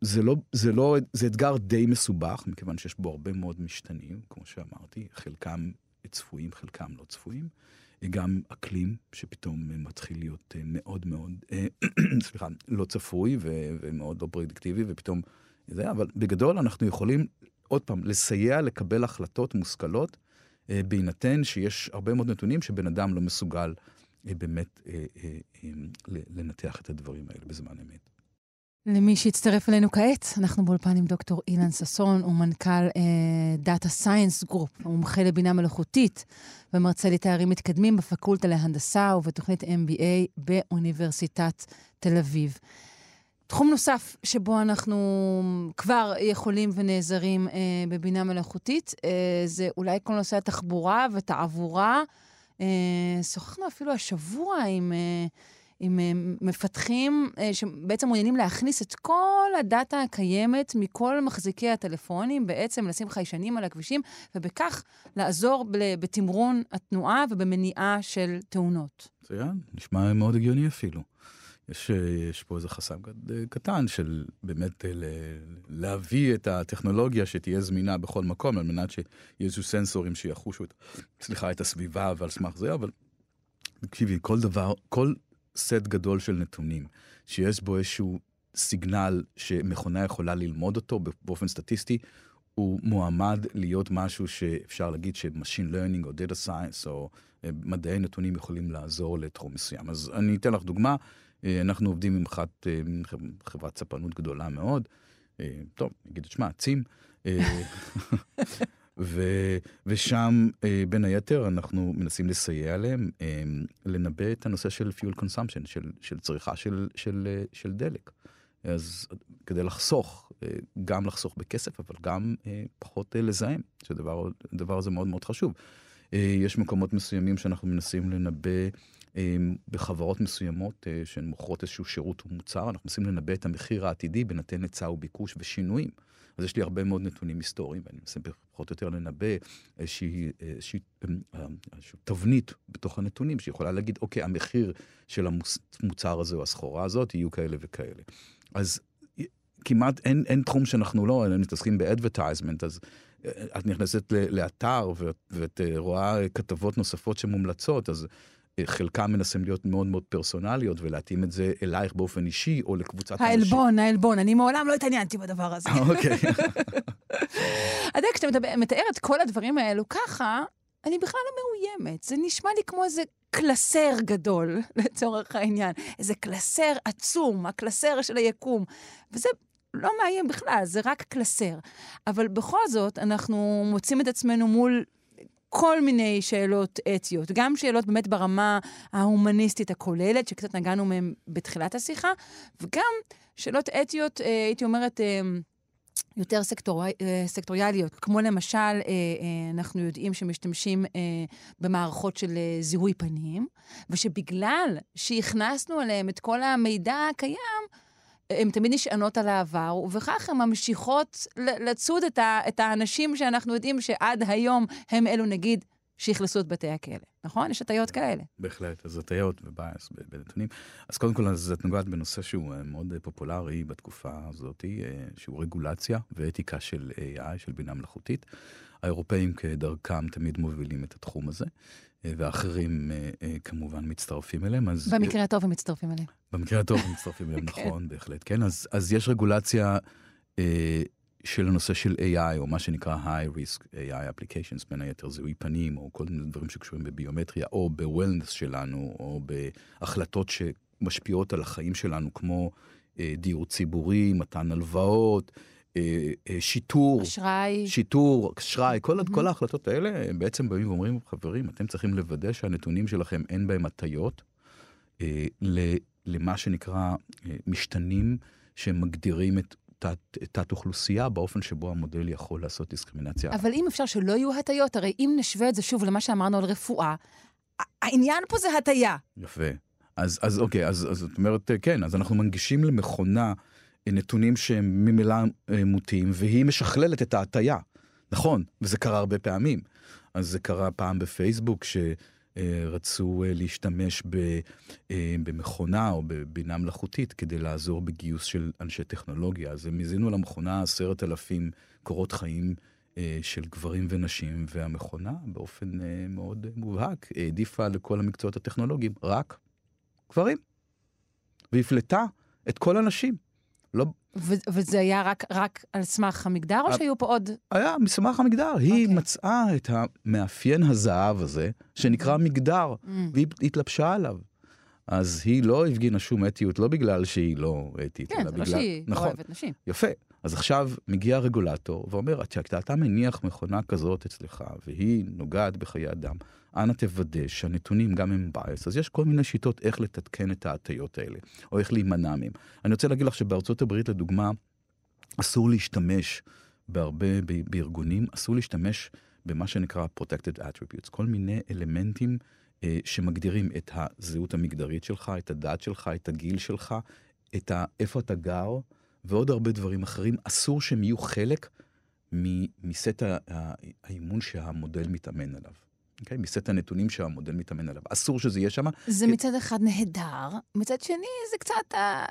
Speaker 2: זה לא, זה לא, זה אתגר די מסובך, מכיוון שיש בו הרבה מאוד משתנים, כמו שאמרתי, חלקם צפויים, חלקם לא צפויים. גם אקלים, שפתאום מתחיל להיות אה, מאוד מאוד, אה, סליחה, לא צפוי ו- ומאוד לא פרדיקטיבי, ופתאום זה, אבל בגדול אנחנו יכולים עוד פעם, לסייע לקבל החלטות מושכלות, אה, בהינתן שיש הרבה מאוד נתונים שבן אדם לא מסוגל באמת לנתח את הדברים האלה בזמן אמת.
Speaker 1: למי שהצטרף אלינו כעת, אנחנו באולפן עם דוקטור אילן ששון, הוא מנכ"ל Data Science Group, מומחה לבינה מלאכותית ומרצה לתארים מתקדמים בפקולטה להנדסה ובתוכנית MBA באוניברסיטת תל אביב. תחום נוסף שבו אנחנו כבר יכולים ונעזרים אה, בבינה מלאכותית, אה, זה אולי כל נושא התחבורה ותעבורה. אה, שוחחנו אפילו השבוע עם, אה, עם אה, מפתחים אה, שבעצם מעוניינים להכניס את כל הדאטה הקיימת מכל מחזיקי הטלפונים, בעצם לשים חיישנים על הכבישים, ובכך לעזור בתמרון התנועה ובמניעה של תאונות.
Speaker 2: מצוין, נשמע מאוד הגיוני אפילו. יש, יש פה איזה חסם קטן של באמת אה, להביא את הטכנולוגיה שתהיה זמינה בכל מקום, על מנת שיהיו איזשהו סנסורים שיחושו את, סליחה, את הסביבה ועל סמך זה, אבל תקשיבי, כל דבר, כל סט גדול של נתונים, שיש בו איזשהו סיגנל שמכונה יכולה ללמוד אותו באופן סטטיסטי, הוא מועמד להיות משהו שאפשר להגיד ש-Machine Learning או Data Science או מדעי נתונים יכולים לעזור לתחום מסוים. אז אני אתן לך דוגמה. אה, אנחנו עובדים עם אחת, אה, חברת ספנות גדולה מאוד. אה, טוב, נגיד את שמה. ו, ושם, בין היתר, אנחנו מנסים לסייע להם לנבא את הנושא של fuel consumption, של, של צריכה של, של, של דלק. אז כדי לחסוך, גם לחסוך בכסף, אבל גם פחות לזהם, שהדבר הזה מאוד מאוד חשוב. יש מקומות מסוימים שאנחנו מנסים לנבא אמ, בחברות מסוימות אה, שהן מוכרות איזשהו שירות או מוצר, אנחנו מנסים לנבא את המחיר העתידי בנתן היצע וביקוש ושינויים. אז יש לי הרבה מאוד נתונים היסטוריים, ואני מנסה פחות או יותר לנבא איזושהי, איזושהי, איזושהי תבנית בתוך הנתונים, שיכולה להגיד, אוקיי, המחיר של המוצר הזה או הסחורה הזאת יהיו כאלה וכאלה. אז כמעט אין, אין תחום שאנחנו לא, מתעסקים באדברטייזמנט, אז את נכנסת לאתר ואת רואה כתבות נוספות שמומלצות, אז חלקם מנסים להיות מאוד מאוד פרסונליות ולהתאים את זה אלייך באופן אישי או לקבוצת
Speaker 1: אנשים. העלבון, העלבון, אני מעולם לא התעניינתי בדבר הזה.
Speaker 2: אוקיי.
Speaker 1: אתה כשאתה מתאר את כל הדברים האלו ככה, אני בכלל לא מאוימת. זה נשמע לי כמו איזה קלסר גדול, לצורך העניין. איזה קלסר עצום, הקלסר של היקום. וזה לא מאיים בכלל, זה רק קלסר. אבל בכל זאת, אנחנו מוצאים את עצמנו מול כל מיני שאלות אתיות, גם שאלות באמת ברמה ההומניסטית הכוללת, שקצת נגענו מהן בתחילת השיחה, וגם שאלות אתיות, אה, הייתי אומרת, אה, יותר סקטור, אה, סקטוריאליות, כמו למשל, אנחנו יודעים שמשתמשים במערכות של זיהוי פנים, ושבגלל שהכנסנו עליהם את כל המידע הקיים, הן תמיד נשענות על העבר, ובכך הן ממשיכות לצוד את, ה, את האנשים שאנחנו יודעים שעד היום הם אלו, נגיד, שאכלסו את בתי הכלא, נכון? יש הטיות כאלה.
Speaker 2: בהחלט, אז הטיות ובייס בנתונים. אז קודם כל, אז את נוגעת בנושא שהוא אה, מאוד פופולרי בתקופה הזאת, אה, שהוא רגולציה ואתיקה של AI, של בינה מלאכותית. האירופאים כדרכם תמיד מובילים את התחום הזה. ואחרים אה, אה, כמובן מצטרפים אליהם. אז...
Speaker 1: במקרה הטוב הם מצטרפים אליהם.
Speaker 2: במקרה הטוב הם מצטרפים אליהם, כן. נכון, בהחלט, כן. אז, אז יש רגולציה אה, של הנושא של AI, או מה שנקרא High Risk AI Applications, בין היתר זיהוי פנים, או כל מיני דברים שקשורים בביומטריה, או ב-Wellness שלנו, או בהחלטות שמשפיעות על החיים שלנו, כמו אה, דיור ציבורי, מתן הלוואות. אה, אה, שיטור,
Speaker 1: אשראי,
Speaker 2: שיטור, אשראי, כל, mm-hmm. כל ההחלטות האלה הם בעצם באים ואומרים, חברים, אתם צריכים לוודא שהנתונים שלכם אין בהם הטיות אה, למה שנקרא אה, משתנים שמגדירים את תת, תת אוכלוסייה באופן שבו המודל יכול לעשות דיסקרימינציה.
Speaker 1: אבל אם אפשר שלא יהיו הטיות, הרי אם נשווה את זה שוב למה שאמרנו על רפואה, העניין פה זה הטיה.
Speaker 2: יפה. אז, אז אוקיי, אז, אז זאת אומרת, כן, אז אנחנו מנגישים למכונה נתונים שהם ממילא אה, מוטים, והיא משכללת את ההטייה. נכון, וזה קרה הרבה פעמים. אז זה קרה פעם בפייסבוק, שרצו אה, להשתמש אה, במכונה או בבינה מלאכותית כדי לעזור בגיוס של אנשי טכנולוגיה. אז הם הזינו למכונה עשרת אלפים קורות חיים של גברים ונשים, והמכונה באופן מאוד מובהק העדיפה לכל המקצועות הטכנולוגיים רק גברים. והפלטה את כל הנשים. לא...
Speaker 1: וזה היה רק, רק על סמך המגדר, או שהיו פה עוד...
Speaker 2: היה מסמך המגדר. Okay. היא אוקיי. מצאה את המאפיין הזהב הזה, שנקרא mm. מגדר, mm. והיא התלבשה עליו. אז היא לא הפגינה שום אתיות, לא בגלל שהיא לא אתית,
Speaker 1: כן, אלא בגלל... כן, זה לא שהיא נכון, אוהבת נשים.
Speaker 2: יפה. אז עכשיו מגיע הרגולטור ואומר, כשאתה מניח מכונה כזאת אצלך, והיא נוגעת בחיי אדם, אנא תוודא שהנתונים גם הם בייס, אז יש כל מיני שיטות איך לתתקן את ההטיות האלה, או איך להימנע מהם. אני רוצה להגיד לך שבארצות הברית, לדוגמה, אסור להשתמש בהרבה, בארגונים, אסור להשתמש במה שנקרא Protected Attributes, כל מיני אלמנטים אה, שמגדירים את הזהות המגדרית שלך, את הדת שלך, את הגיל שלך, את ה, איפה אתה גר, ועוד הרבה דברים אחרים, אסור שהם יהיו חלק מסט האימון שהמודל מתאמן עליו. Okay, אוקיי? מסט הנתונים שהמודל מתאמן עליו. אסור שזה יהיה שם.
Speaker 1: זה כי... מצד אחד נהדר, מצד שני זה קצת... אה,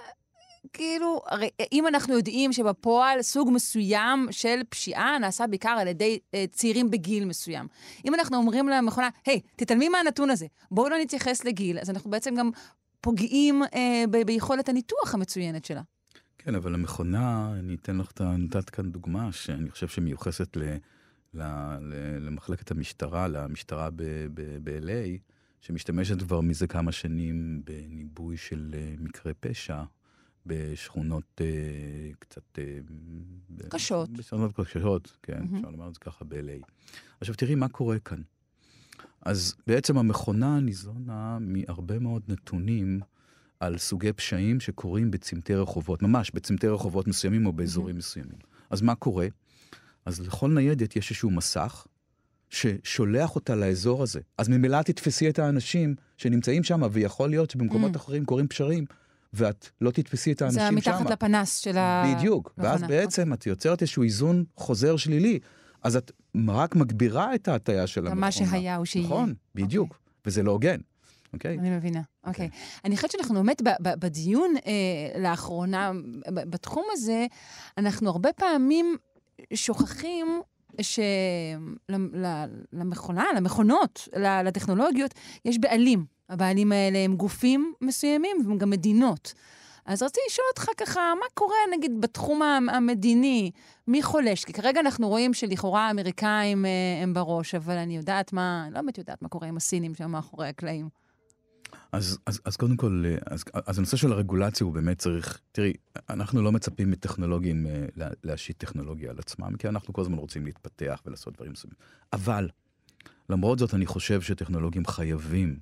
Speaker 1: כאילו, הרי אם אנחנו יודעים שבפועל סוג מסוים של פשיעה נעשה בעיקר על ידי אה, צעירים בגיל מסוים. אם אנחנו אומרים למכונה, היי, hey, תתעלמי מהנתון הזה, בואו לא נתייחס לגיל, אז אנחנו בעצם גם פוגעים אה, ב- ביכולת הניתוח המצוינת שלה.
Speaker 2: כן, אבל המכונה, אני אתן לך, נתת כאן דוגמה שאני חושב שמיוחסת ל... למחלקת המשטרה, למשטרה ב-LA, שמשתמשת כבר מזה כמה שנים בניבוי של אה, מקרי פשע בשכונות uh, קצת...
Speaker 1: Uh, קשות.
Speaker 2: בשכונות קשות, כן, mm-hmm. אפשר לומר את זה ככה ב-LA. עכשיו תראי מה קורה כאן. אז בעצם המכונה ניזונה מהרבה מאוד נתונים על סוגי פשעים שקורים בצמתי רחובות, ממש בצמתי רחובות מסוימים או באזורים mm-hmm. מסוימים. אז מה קורה? אז לכל ניידת יש איזשהו מסך ששולח אותה לאזור הזה. אז ממילא תתפסי את האנשים שנמצאים שם, ויכול להיות שבמקומות mm. אחרים קורים פשרים ואת לא תתפסי את האנשים
Speaker 1: זה
Speaker 2: שם.
Speaker 1: מתחת לפנס של המכונה.
Speaker 2: בדיוק. ואז
Speaker 1: אוקיי.
Speaker 2: בעצם את יוצרת איזשהו איזון חוזר שלילי. אז את רק מגבירה את ההטייה של המכונה.
Speaker 1: מה שהיה הוא שיהיה.
Speaker 2: נכון, בדיוק. וזה לא הוגן. אוקיי?
Speaker 1: אני מבינה, אוקיי. אני חושבת שאנחנו באמת בדיון אה, לאחרונה, בתחום הזה, אנחנו הרבה פעמים שוכחים שלמכונה, למכונות, ל- לטכנולוגיות, יש בעלים. הבעלים האלה הם גופים מסוימים והם גם מדינות. אז רציתי לשאול אותך ככה, מה קורה נגיד בתחום המ- המדיני? מי חולש? כי כרגע אנחנו רואים שלכאורה האמריקאים אה, הם בראש, אבל אני יודעת מה, לא באמת יודעת מה קורה עם הסינים שם מאחורי הקלעים.
Speaker 2: אז, אז, אז קודם כל, אה, אז, אז הנושא של הרגולציה הוא באמת צריך, תראי, אנחנו לא מצפים מטכנולוגים אה, לה- להשית טכנולוגיה על עצמם, כי אנחנו כל הזמן רוצים להתפתח ולעשות דברים מסוימים. אבל, למרות זאת, אני חושב שטכנולוגים חייבים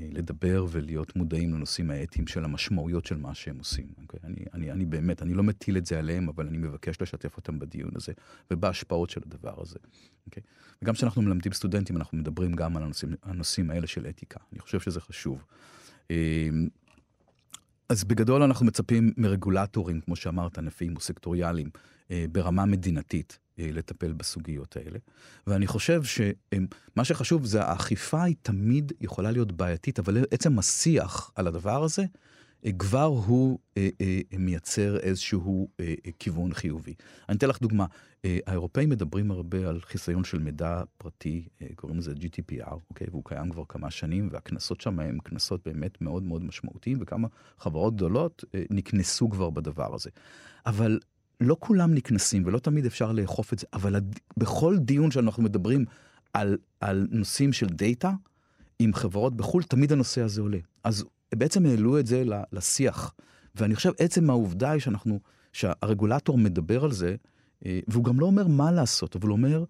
Speaker 2: לדבר ולהיות מודעים לנושאים האתיים של המשמעויות של מה שהם עושים. אוקיי? אני, אני, אני באמת, אני לא מטיל את זה עליהם, אבל אני מבקש לשתף אותם בדיון הזה ובהשפעות של הדבר הזה. אוקיי? וגם כשאנחנו מלמדים סטודנטים, אנחנו מדברים גם על הנושאים, הנושאים האלה של אתיקה. אני חושב שזה חשוב. אה, אז בגדול אנחנו מצפים מרגולטורים, כמו שאמרת, ענפיים סקטוריאליים, אה, ברמה מדינתית, אה, לטפל בסוגיות האלה. ואני חושב שמה שחשוב זה האכיפה היא תמיד יכולה להיות בעייתית, אבל עצם השיח על הדבר הזה, אה, כבר הוא אה, אה, מייצר איזשהו אה, אה, כיוון חיובי. אני אתן לך דוגמה, אה, האירופאים מדברים הרבה על חיסיון של מידע פרטי, אה, קוראים לזה GDPR, אוקיי? והוא קיים כבר כמה שנים, והקנסות שם הם קנסות באמת מאוד מאוד משמעותיים, וכמה חברות גדולות אה, נקנסו כבר בדבר הזה. אבל לא כולם נקנסים, ולא תמיד אפשר לאכוף את זה, אבל הד... בכל דיון שאנחנו מדברים על, על נושאים של דאטה, עם חברות בחו"ל, תמיד הנושא הזה עולה. אז בעצם העלו את זה לשיח. ואני חושב, עצם העובדה היא שאנחנו, שהרגולטור מדבר על זה, אה, והוא גם לא אומר מה לעשות, אבל הוא אומר,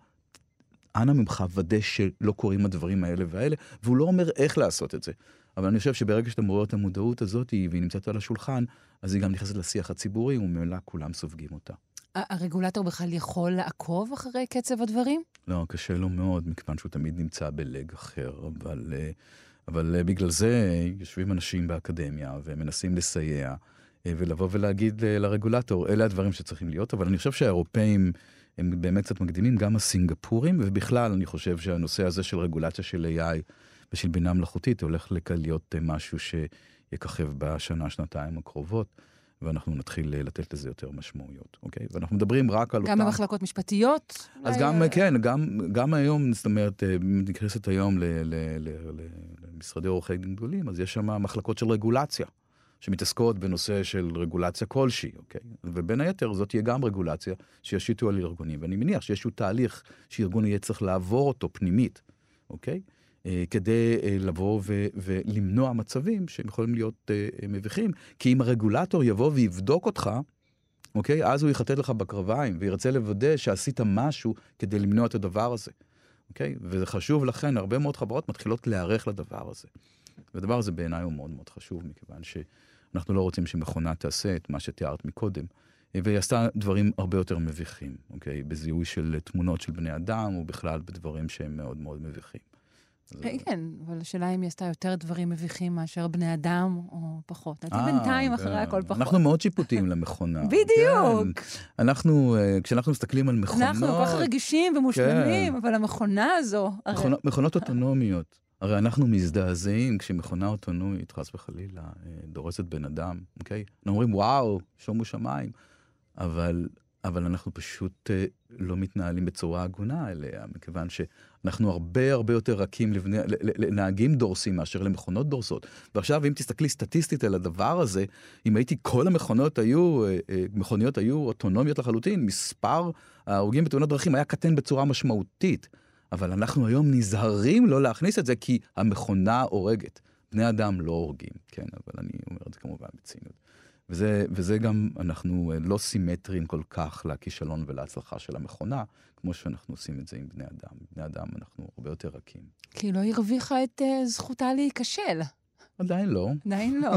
Speaker 2: אנא ממך ודא שלא קורים הדברים האלה והאלה, והוא לא אומר איך לעשות את זה. אבל אני חושב שברגע שאתה מעורר את המודעות הזאת, והיא נמצאת על השולחן, אז היא גם נכנסת לשיח הציבורי, וממילא כולם סופגים אותה.
Speaker 1: הרגולטור בכלל יכול לעקוב אחרי קצב הדברים?
Speaker 2: לא, קשה לו מאוד, מכיוון שהוא תמיד נמצא בלג אחר, אבל, אה, אבל בגלל זה יושבים אנשים באקדמיה ומנסים לסייע, אה, ולבוא ולהגיד אה, לרגולטור, אלה הדברים שצריכים להיות, אבל אני חושב שהאירופאים... הם באמת קצת מקדימים, גם הסינגפורים, ובכלל אני חושב שהנושא הזה של רגולציה של AI ושל בינה מלאכותית הולך להיות משהו שיככב בשנה, שנתיים הקרובות. ואנחנו נתחיל לתת לזה יותר משמעויות, אוקיי? ואנחנו מדברים רק על
Speaker 1: גם אותם... במחלקות משפטיות?
Speaker 2: אז גם, כן, גם, גם היום, זאת אומרת, נכנסת היום למשרדי עורכי דין גדולים, אז יש שם מחלקות של רגולציה. שמתעסקות בנושא של רגולציה כלשהי, אוקיי? ובין היתר זאת תהיה גם רגולציה שישיתו על ארגונים, ואני מניח שיש תהליך שארגון יהיה צריך לעבור אותו פנימית, אוקיי? אה, כדי אה, לבוא ו- ולמנוע מצבים שהם יכולים להיות אה, מביכים, כי אם הרגולטור יבוא ויבדוק אותך, אוקיי? אז הוא יחטט לך בקרביים וירצה לוודא שעשית משהו כדי למנוע את הדבר הזה, אוקיי? וזה חשוב לכן, הרבה מאוד חברות מתחילות להיערך לדבר הזה. והדבר הזה בעיניי הוא מאוד מאוד חשוב, מכיוון שאנחנו לא רוצים שמכונה תעשה את מה שתיארת מקודם. והיא עשתה דברים הרבה יותר מביכים, אוקיי? בזיהוי של תמונות של בני אדם, ובכלל בדברים שהם מאוד מאוד מביכים.
Speaker 1: כן, אבל השאלה אם היא עשתה יותר דברים מביכים מאשר בני אדם, או פחות. לדעתי בינתיים אחרי הכל פחות.
Speaker 2: אנחנו מאוד שיפוטיים למכונה.
Speaker 1: בדיוק.
Speaker 2: אנחנו, כשאנחנו מסתכלים על מכונות...
Speaker 1: אנחנו כל כך רגישים ומושלמים, אבל המכונה הזו...
Speaker 2: מכונות אוטונומיות. הרי אנחנו מזדעזעים כשמכונה אוטונומית, חס וחלילה, דורסת בן אדם, אוקיי? אנחנו אומרים, וואו, שומו שמיים. אבל, אבל אנחנו פשוט לא מתנהלים בצורה הגונה אליה, מכיוון שאנחנו הרבה הרבה יותר רכים לבני, לנהגים דורסים מאשר למכונות דורסות. ועכשיו, אם תסתכלי סטטיסטית על הדבר הזה, אם הייתי, כל המכונות היו, מכוניות היו אוטונומיות לחלוטין, מספר ההרוגים בתאונות דרכים היה קטן בצורה משמעותית. אבל אנחנו היום נזהרים לא להכניס את זה, כי המכונה הורגת. בני אדם לא הורגים, כן, אבל אני אומר את זה כמובן בציניות. וזה, וזה גם, אנחנו לא סימטריים כל כך לכישלון ולהצלחה של המכונה, כמו שאנחנו עושים את זה עם בני אדם. בני אדם אנחנו הרבה יותר רכים.
Speaker 1: כי לא הרוויחה את uh, זכותה להיכשל.
Speaker 2: עדיין לא.
Speaker 1: עדיין לא.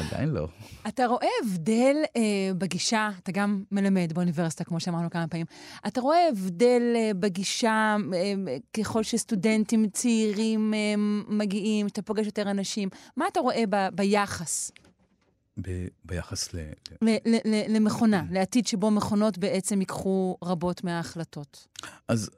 Speaker 2: עדיין לא.
Speaker 1: אתה רואה הבדל אה, בגישה, אתה גם מלמד באוניברסיטה, כמו שאמרנו כמה פעמים, אתה רואה הבדל אה, בגישה אה, ככל שסטודנטים צעירים אה, מגיעים, אתה פוגש יותר אנשים, מה אתה רואה ב, ביחס?
Speaker 2: ב- ביחס ל...
Speaker 1: ל- ל- ל- למכונה, לעתיד שבו מכונות בעצם ייקחו רבות מההחלטות.
Speaker 2: אז, אז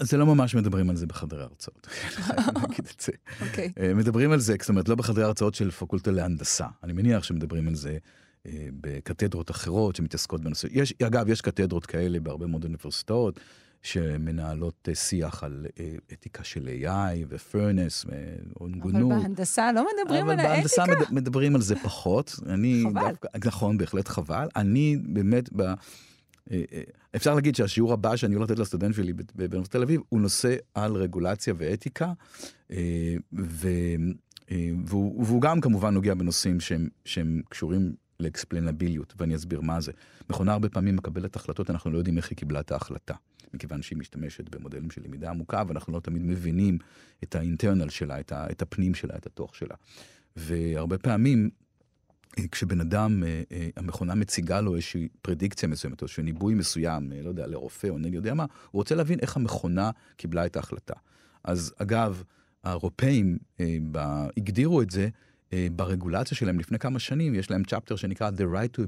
Speaker 2: זה לא ממש מדברים על זה בחדרי הרצאות, נגיד את זה.
Speaker 1: אוקיי.
Speaker 2: אה, מדברים על זה, זאת אומרת, לא בחדרי הרצאות של פקולטה להנדסה. אני מניח שמדברים על זה אה, בקתדרות אחרות שמתעסקות בנושא. יש, אגב, יש קתדרות כאלה בהרבה מאוד אוניברסיטאות, שמנהלות אה, שיח על אתיקה של AI ופרנס והונגונות.
Speaker 1: אבל בהנדסה לא מדברים על
Speaker 2: אבל בהנדסה
Speaker 1: האתיקה.
Speaker 2: מד- מדברים על זה פחות. אני
Speaker 1: חבל.
Speaker 2: דווקא, נכון, בהחלט חבל. אני באמת, ב, אפשר להגיד שהשיעור הבא שאני הולך לתת לסטודנט שלי באוניברסיטת תל אביב, הוא נושא על רגולציה ואתיקה, אה, ו, אה, והוא, והוא גם כמובן נוגע בנושאים שהם, שהם קשורים לאקספלנביליות, ואני אסביר מה זה. מכונה הרבה פעמים מקבלת החלטות, אנחנו לא יודעים איך היא קיבלה את ההחלטה. מכיוון שהיא משתמשת במודלים של למידה עמוקה, ואנחנו לא תמיד מבינים את האינטרנל שלה, את, ה, את הפנים שלה, את התוך שלה. והרבה פעמים, אה, כשבן אדם, אה, אה, המכונה מציגה לו איזושהי פרדיקציה מסוימת, או איזשהו ניבוי מסוים, אה, לא יודע, לרופא או אני יודע מה, הוא רוצה להבין איך המכונה קיבלה את ההחלטה. אז אגב, האירופאים אה, הגדירו את זה אה, ברגולציה שלהם לפני כמה שנים, יש להם צ'פטר שנקרא The Right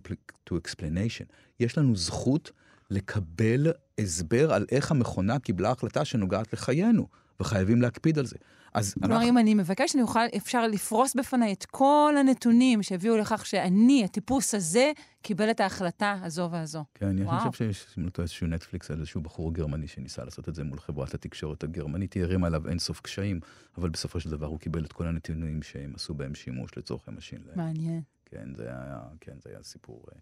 Speaker 2: to Explanation. יש לנו זכות לקבל הסבר על איך המכונה קיבלה החלטה שנוגעת לחיינו, וחייבים להקפיד על זה. אז
Speaker 1: כלומר, אם אני מבקש, אני אוכל, אפשר לפרוס בפניי את כל הנתונים שהביאו לכך שאני, הטיפוס הזה, קיבל את ההחלטה הזו והזו.
Speaker 2: כן, אני. חושב שיש אם לא טועה, איזשהו נטפליקס על איזשהו בחור גרמני שניסה לעשות את זה מול חברת התקשורת הגרמנית, היא הרימה עליו אינסוף קשיים, אבל בסופו של דבר הוא קיבל את כל הנתונים שהם עשו בהם שימוש לצורכי machine.
Speaker 1: מעניין.
Speaker 2: כן, זה היה, כן, זה היה סיפור אה,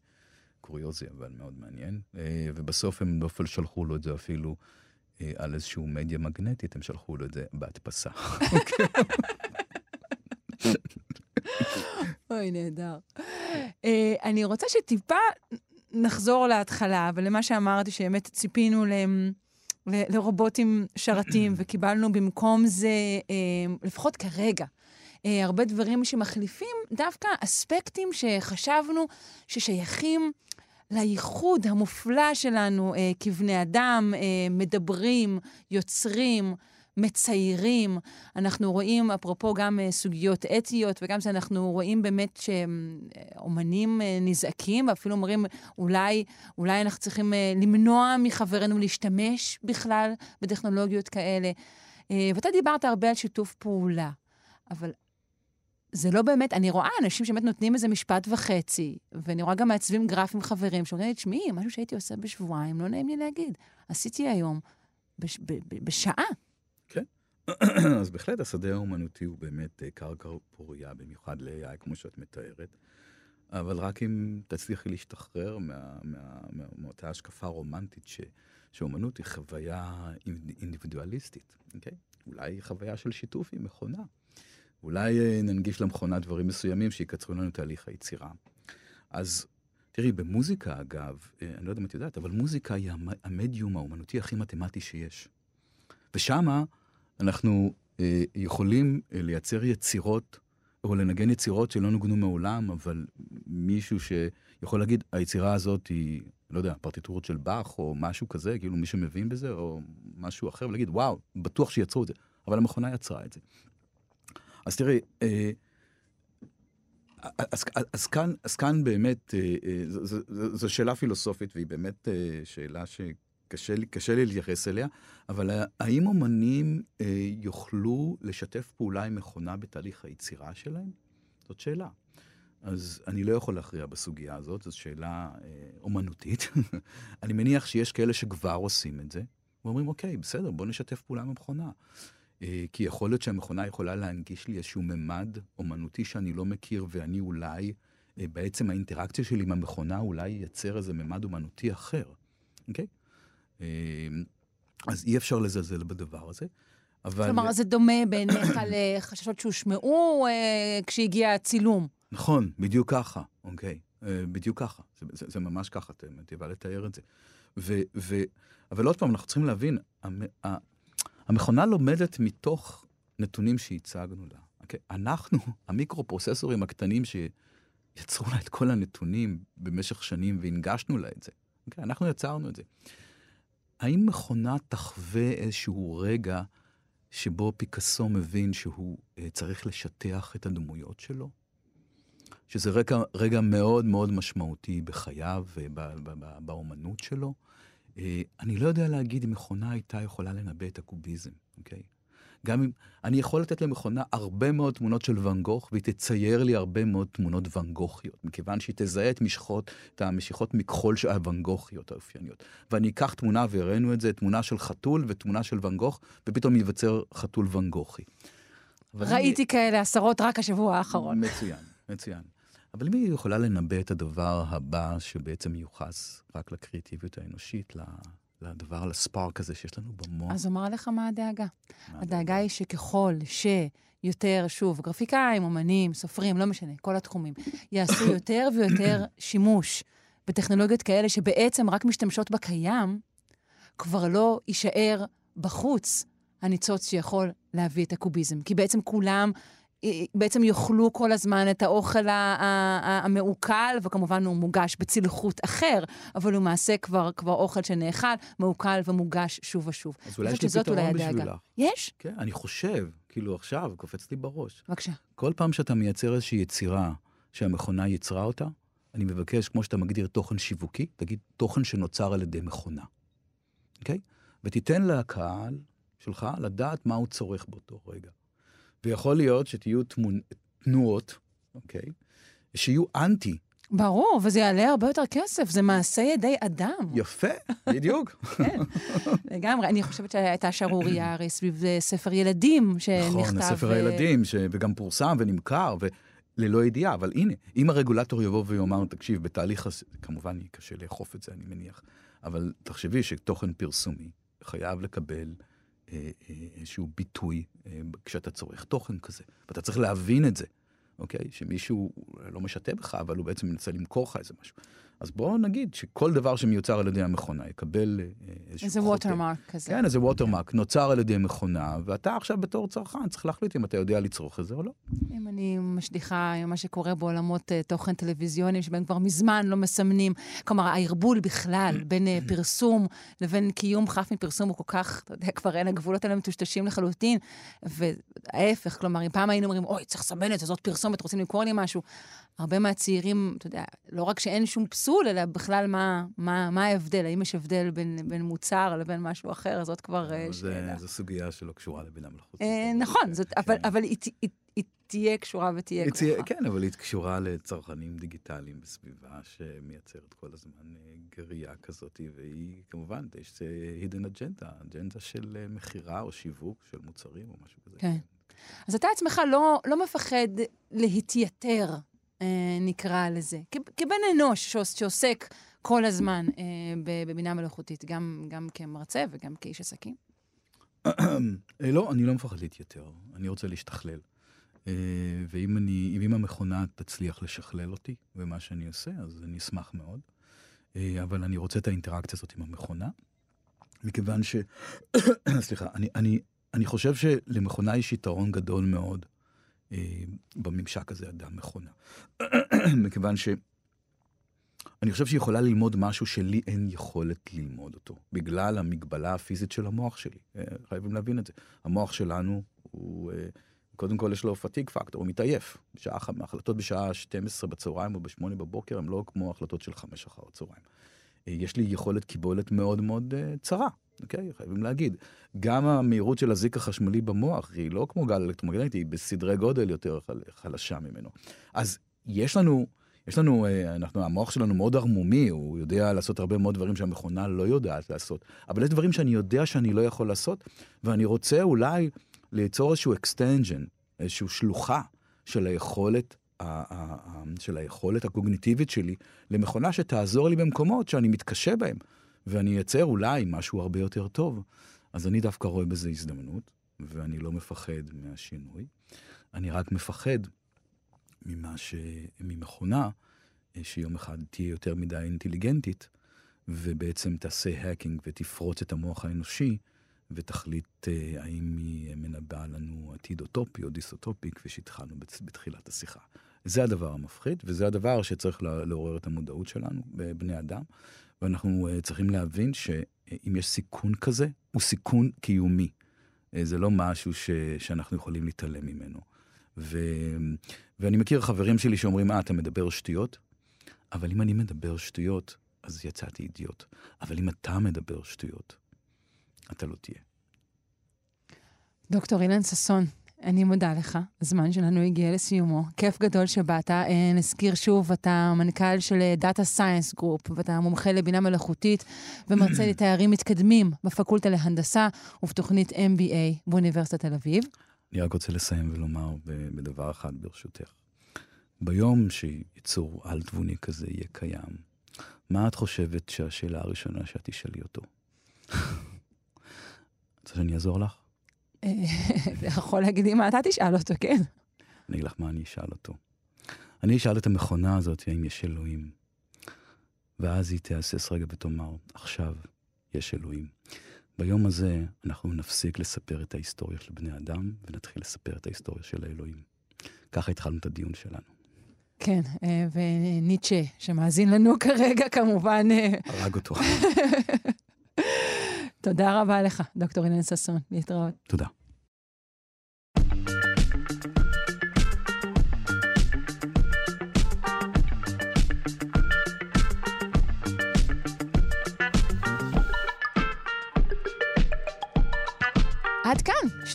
Speaker 2: קוריוזי, אבל מאוד מעניין. אה, ובסוף הם באופן שלחו לו את זה אפילו על איזשהו מדיה מגנטית, הם שלחו לו את זה בהדפסה.
Speaker 1: אוי, נהדר. אה, אני רוצה שטיפה נחזור להתחלה, ולמה שאמרתי, שבאמת ציפינו ל... לרובוטים שרתים, וקיבלנו במקום זה, אה, לפחות כרגע, אה, הרבה דברים שמחליפים דווקא אספקטים שחשבנו ששייכים לייחוד המופלא שלנו אה, כבני אדם, אה, מדברים, יוצרים, מציירים. אנחנו רואים, אפרופו גם אה, סוגיות אתיות, וגם שאנחנו רואים באמת שאומנים אה, נזעקים, ואפילו אומרים, אולי, אולי אנחנו צריכים אה, למנוע מחברינו להשתמש בכלל בטכנולוגיות כאלה. אה, ואתה דיברת הרבה על שיתוף פעולה, אבל זה לא באמת, אני רואה אנשים שבאמת נותנים איזה משפט וחצי, ואני רואה גם מעצבים גרפים חברים שאומרים לי, תשמעי, משהו שהייתי עושה בשבועיים, לא נעים לי להגיד. עשיתי היום בש, ב, ב, בשעה.
Speaker 2: אז בהחלט השדה האומנותי הוא באמת אה, קרקע פורייה, במיוחד ל-AI, כמו שאת מתארת. אבל רק אם תצליחי להשתחרר מאותה השקפה רומנטית ש, שאומנות היא חוויה אינד- אינדיבידואליסטית, אוקיי? אולי היא חוויה של שיתוף עם מכונה. אולי אה, ננגיש למכונה דברים מסוימים שיקצרו לנו תהליך היצירה. אז תראי, במוזיקה, אגב, אה, אני לא יודע אם את יודעת, אבל מוזיקה היא המ- המדיום האומנותי הכי מתמטי שיש. ושמה אנחנו אה, יכולים אה, לייצר יצירות, או לנגן יצירות שלא נוגנו מעולם, אבל מישהו שיכול להגיד, היצירה הזאת היא, לא יודע, פרטיטורות של באך, או משהו כזה, כאילו מישהו מבין בזה, או משהו אחר, ולהגיד, וואו, בטוח שיצרו את זה. אבל המכונה יצרה את זה. אז תראי, אה, אז, אז, כאן, אז כאן באמת, אה, אה, זו שאלה פילוסופית, והיא באמת שאלה שקשה לי, קשה לי להתייחס אליה, אבל האם אומנים יוכלו לשתף פעולה עם מכונה בתהליך היצירה שלהם? זאת שאלה. אז אני לא יכול להכריע בסוגיה הזאת, זו שאלה אומנותית. אני מניח שיש כאלה שכבר עושים את זה, ואומרים, אוקיי, בסדר, בוא נשתף פעולה עם המכונה. אה, כי יכול להיות שהמכונה יכולה להנגיש לי איזשהו ממד אומנותי שאני לא מכיר, ואני אולי, אה, בעצם האינטראקציה שלי עם המכונה, אולי ייצר איזה ממד אומנותי אחר, אוקיי? אה, אז אי אפשר לזלזל בדבר הזה, אבל...
Speaker 1: כלומר, זה דומה בעיניך לחששות שהושמעו אה, כשהגיע הצילום.
Speaker 2: נכון, בדיוק ככה, אוקיי. אה, בדיוק ככה. זה, זה, זה ממש ככה, תיבה לתאר את זה. ו, ו, אבל עוד פעם, אנחנו צריכים להבין, המ, המכונה לומדת מתוך נתונים שהצגנו לה. אוקיי? אנחנו, המיקרו-פרוססורים הקטנים שיצרו לה את כל הנתונים במשך שנים והנגשנו לה את זה, אוקיי? אנחנו יצרנו את זה. האם מכונה תחווה איזשהו רגע שבו פיקאסו מבין שהוא uh, צריך לשטח את הדמויות שלו? שזה רגע, רגע מאוד מאוד משמעותי בחייו ובאומנות שלו. Uh, אני לא יודע להגיד אם מכונה הייתה יכולה לנבא את הקוביזם, אוקיי? גם אם... אני יכול לתת למכונה הרבה מאוד תמונות של ואן גוך, והיא תצייר לי הרבה מאוד תמונות ואן גוכיות, מכיוון שהיא תזהה את משחות, את המשיכות מכחול של הוואן גוכיות האופייניות. ואני אקח תמונה, והראינו את זה, תמונה של חתול ותמונה של ואן גוך, ופתאום ייווצר חתול ואן גוכי.
Speaker 1: ראיתי אני... כאלה עשרות רק השבוע האחרון.
Speaker 2: מצוין, מצוין. אבל אם היא יכולה לנבא את הדבר הבא שבעצם מיוחס רק לקריאטיביות האנושית, לדבר, לספארק הזה שיש לנו במוח.
Speaker 1: אז אומר לך מה הדאגה. מה הדאגה היא שככל שיותר, שוב, גרפיקאים, אומנים, סופרים, לא משנה, כל התחומים, יעשו יותר ויותר שימוש בטכנולוגיות כאלה שבעצם רק משתמשות בקיים, כבר לא יישאר בחוץ הניצוץ שיכול להביא את הקוביזם. כי בעצם כולם בעצם יאכלו כל הזמן את האוכל המעוקל, וכמובן הוא מוגש בצלחות אחר, אבל הוא מעשה כבר, כבר אוכל שנאכל, מעוקל ומוגש שוב ושוב.
Speaker 2: אז אולי יש לי פתרון בשבילך.
Speaker 1: יש?
Speaker 2: כן, אני חושב, כאילו עכשיו, קופץ לי בראש.
Speaker 1: בבקשה.
Speaker 2: כל פעם שאתה מייצר איזושהי יצירה שהמכונה יצרה אותה, אני מבקש, כמו שאתה מגדיר תוכן שיווקי, תגיד תוכן שנוצר על ידי מכונה, אוקיי? ותיתן לקהל שלך לדעת מה הוא צורך באותו רגע. ויכול להיות שתהיו תמונ... תנועות, אוקיי? שיהיו אנטי.
Speaker 1: ברור, וזה יעלה הרבה יותר כסף, זה מעשה ידי אדם.
Speaker 2: יפה, בדיוק.
Speaker 1: כן, לגמרי. אני חושבת שהייתה שערורייה הרי סביב ספר ילדים שנכתב...
Speaker 2: נכון, ספר הילדים, ש... וגם פורסם ונמכר, וללא ידיעה. אבל הנה, אם הרגולטור יבוא ויאמר, תקשיב, בתהליך, הזה, כמובן יהיה קשה לאכוף את זה, אני מניח, אבל תחשבי שתוכן פרסומי חייב לקבל אה, אה, איזשהו ביטוי אה, כשאתה צורך תוכן כזה. ואתה צריך להבין את זה, אוקיי? שמישהו לא משתה בך, אבל הוא בעצם מנסה למכור לך איזה משהו. אז בואו נגיד שכל דבר שמיוצר על ידי המכונה יקבל אה, איזשהו...
Speaker 1: איזה ווטרמרק כזה.
Speaker 2: כן, איזה ווטרמרק, נוצר על ידי מכונה, ואתה עכשיו בתור צרכן צריך להחליט אם אתה יודע לצרוך את זה או לא.
Speaker 1: אם אני משליכה עם מה שקורה בעולמות uh, תוכן טלוויזיוניים, שבהם כבר מזמן לא מסמנים, כלומר, הערבול בכלל בין uh, פרסום לבין קיום חף מפרסום הוא כל כך, אתה יודע, כבר אין הגבולות האלה מטושטשים לחלוטין, וההפך, כלומר, אם פעם היינו אומרים, אוי, צריך לסמן את זה, זאת פרסומת, רוצים למכור לי משהו, הרבה מהצעירים, אתה יודע, לא רק שאין שום פסול, אלא בכלל מה, מה, מה ההבדל, האם יש הבדל בין, בין מוצר לבין משהו אחר, זאת כבר אה, שאלה.
Speaker 2: זו סוגיה שלא קשורה לבינה מלאכותית.
Speaker 1: אה, נכון, זאת, אבל, כן. אבל היא, היא, היא תהיה קשורה ותהיה כרוכה.
Speaker 2: כן, אבל היא קשורה לצרכנים דיגיטליים בסביבה שמייצרת כל הזמן אה, גריעה כזאת, והיא כמובן, יש הידן אג'נדה, אג'נדה של מכירה או שיווק של מוצרים או משהו כזה.
Speaker 1: כן. אז אתה עצמך לא, לא מפחד להתייתר אה, נקרא לזה, כבן אנוש שעוסק כל הזמן אה, בבינה מלאכותית, גם, גם כמרצה וגם כאיש עסקים?
Speaker 2: אה, לא, אני לא מפחד להתייתר, אני רוצה להשתכלל. ואם אני, אם המכונה תצליח לשכלל אותי במה שאני עושה, אז אני אשמח מאוד. אבל אני רוצה את האינטראקציה הזאת עם המכונה, מכיוון ש... סליחה, אני, אני, אני חושב שלמכונה יש יתרון גדול מאוד אה, בממשק הזה אדם-מכונה. מכיוון ש... אני חושב שהיא יכולה ללמוד משהו שלי אין יכולת ללמוד אותו, בגלל המגבלה הפיזית של המוח שלי. אה, חייבים להבין את זה. המוח שלנו הוא, אה, קודם כל יש לו פתיג פקטור, הוא מתעייף. בשעה, החלטות בשעה 12 בצהריים או ב-8 בבוקר הן לא כמו החלטות של 5 אחר הצהריים. יש לי יכולת קיבולת מאוד מאוד צרה. אוקיי? חייבים להגיד. גם המהירות של הזיק החשמלי במוח היא לא כמו גל אלקטרומגנטי, היא בסדרי גודל יותר חלשה ממנו. אז יש לנו, יש לנו, אה, אנחנו, המוח שלנו מאוד ערמומי, הוא יודע לעשות הרבה מאוד דברים שהמכונה לא יודעת לעשות, אבל יש דברים שאני יודע שאני לא יכול לעשות, ואני רוצה אולי ליצור איזשהו extension, איזושהי שלוחה של היכולת של היכולת הקוגניטיבית שלי למכונה שתעזור לי במקומות שאני מתקשה בהם. ואני אייצר אולי משהו הרבה יותר טוב. אז אני דווקא רואה בזה הזדמנות, ואני לא מפחד מהשינוי. אני רק מפחד ממה ש... ממכונה, אה, שיום אחד תהיה יותר מדי אינטליגנטית, ובעצם תעשה האקינג ותפרוץ את המוח האנושי, ותחליט אה, האם היא מנבאה לנו עתיד אוטופי או דיסאוטופי, כפי שהתחלנו בתחילת השיחה. זה הדבר המפחיד, וזה הדבר שצריך לעורר את המודעות שלנו, בבני אדם. ואנחנו uh, צריכים להבין שאם יש סיכון כזה, הוא סיכון קיומי. Uh, זה לא משהו ש, שאנחנו יכולים להתעלם ממנו. ו, ואני מכיר חברים שלי שאומרים, אה, אתה מדבר שטויות? אבל אם אני מדבר שטויות, אז יצאתי אידיוט. אבל אם אתה מדבר שטויות, אתה לא תהיה.
Speaker 1: דוקטור אילן ששון, אני מודה לך, הזמן שלנו הגיע לסיומו. כיף גדול שבאת. אה, נזכיר שוב, אתה מנכ"ל של Data Science Group, ואתה מומחה לבינה מלאכותית ומרצה לתארים מתקדמים בפקולטה להנדסה ובתוכנית MBA באוניברסיטת תל אביב.
Speaker 2: אני רק רוצה לסיים ולומר בדבר אחד, ברשותך. ביום שיצור על-תבוני כזה יהיה קיים, מה את חושבת שהשאלה הראשונה שאת תשאלי אותו? רוצה שאני אעזור לך?
Speaker 1: אתה יכול להגיד לי מה אתה תשאל אותו, כן?
Speaker 2: אני אגיד לך מה אני אשאל אותו. אני אשאל את המכונה הזאת האם יש אלוהים. ואז היא תהסס רגע ותאמר, עכשיו יש אלוהים. ביום הזה אנחנו נפסיק לספר את ההיסטוריה של בני אדם, ונתחיל לספר את ההיסטוריה של האלוהים. ככה התחלנו את הדיון שלנו.
Speaker 1: כן, אה, וניטשה, שמאזין לנו כרגע, כמובן... אה,
Speaker 2: הרג אותו.
Speaker 1: תודה רבה לך, דוקטור אילן ששון. להתראות.
Speaker 2: תודה.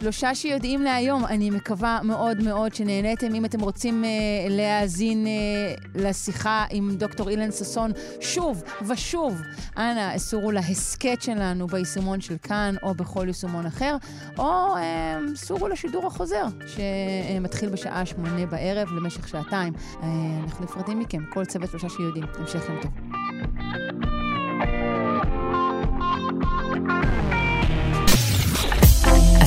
Speaker 1: שלושה שיודעים להיום. אני מקווה מאוד מאוד שנהניתם. אם אתם רוצים uh, להאזין uh, לשיחה עם דוקטור אילן ששון שוב ושוב, אנא אסורו להסכת שלנו ביישומון של כאן או בכל יישומון אחר, או uh, סורו לשידור החוזר, שמתחיל בשעה שמונה בערב למשך שעתיים. Uh, אנחנו נפרדים מכם, כל צוות שלושה שיודעים. המשך יום טוב.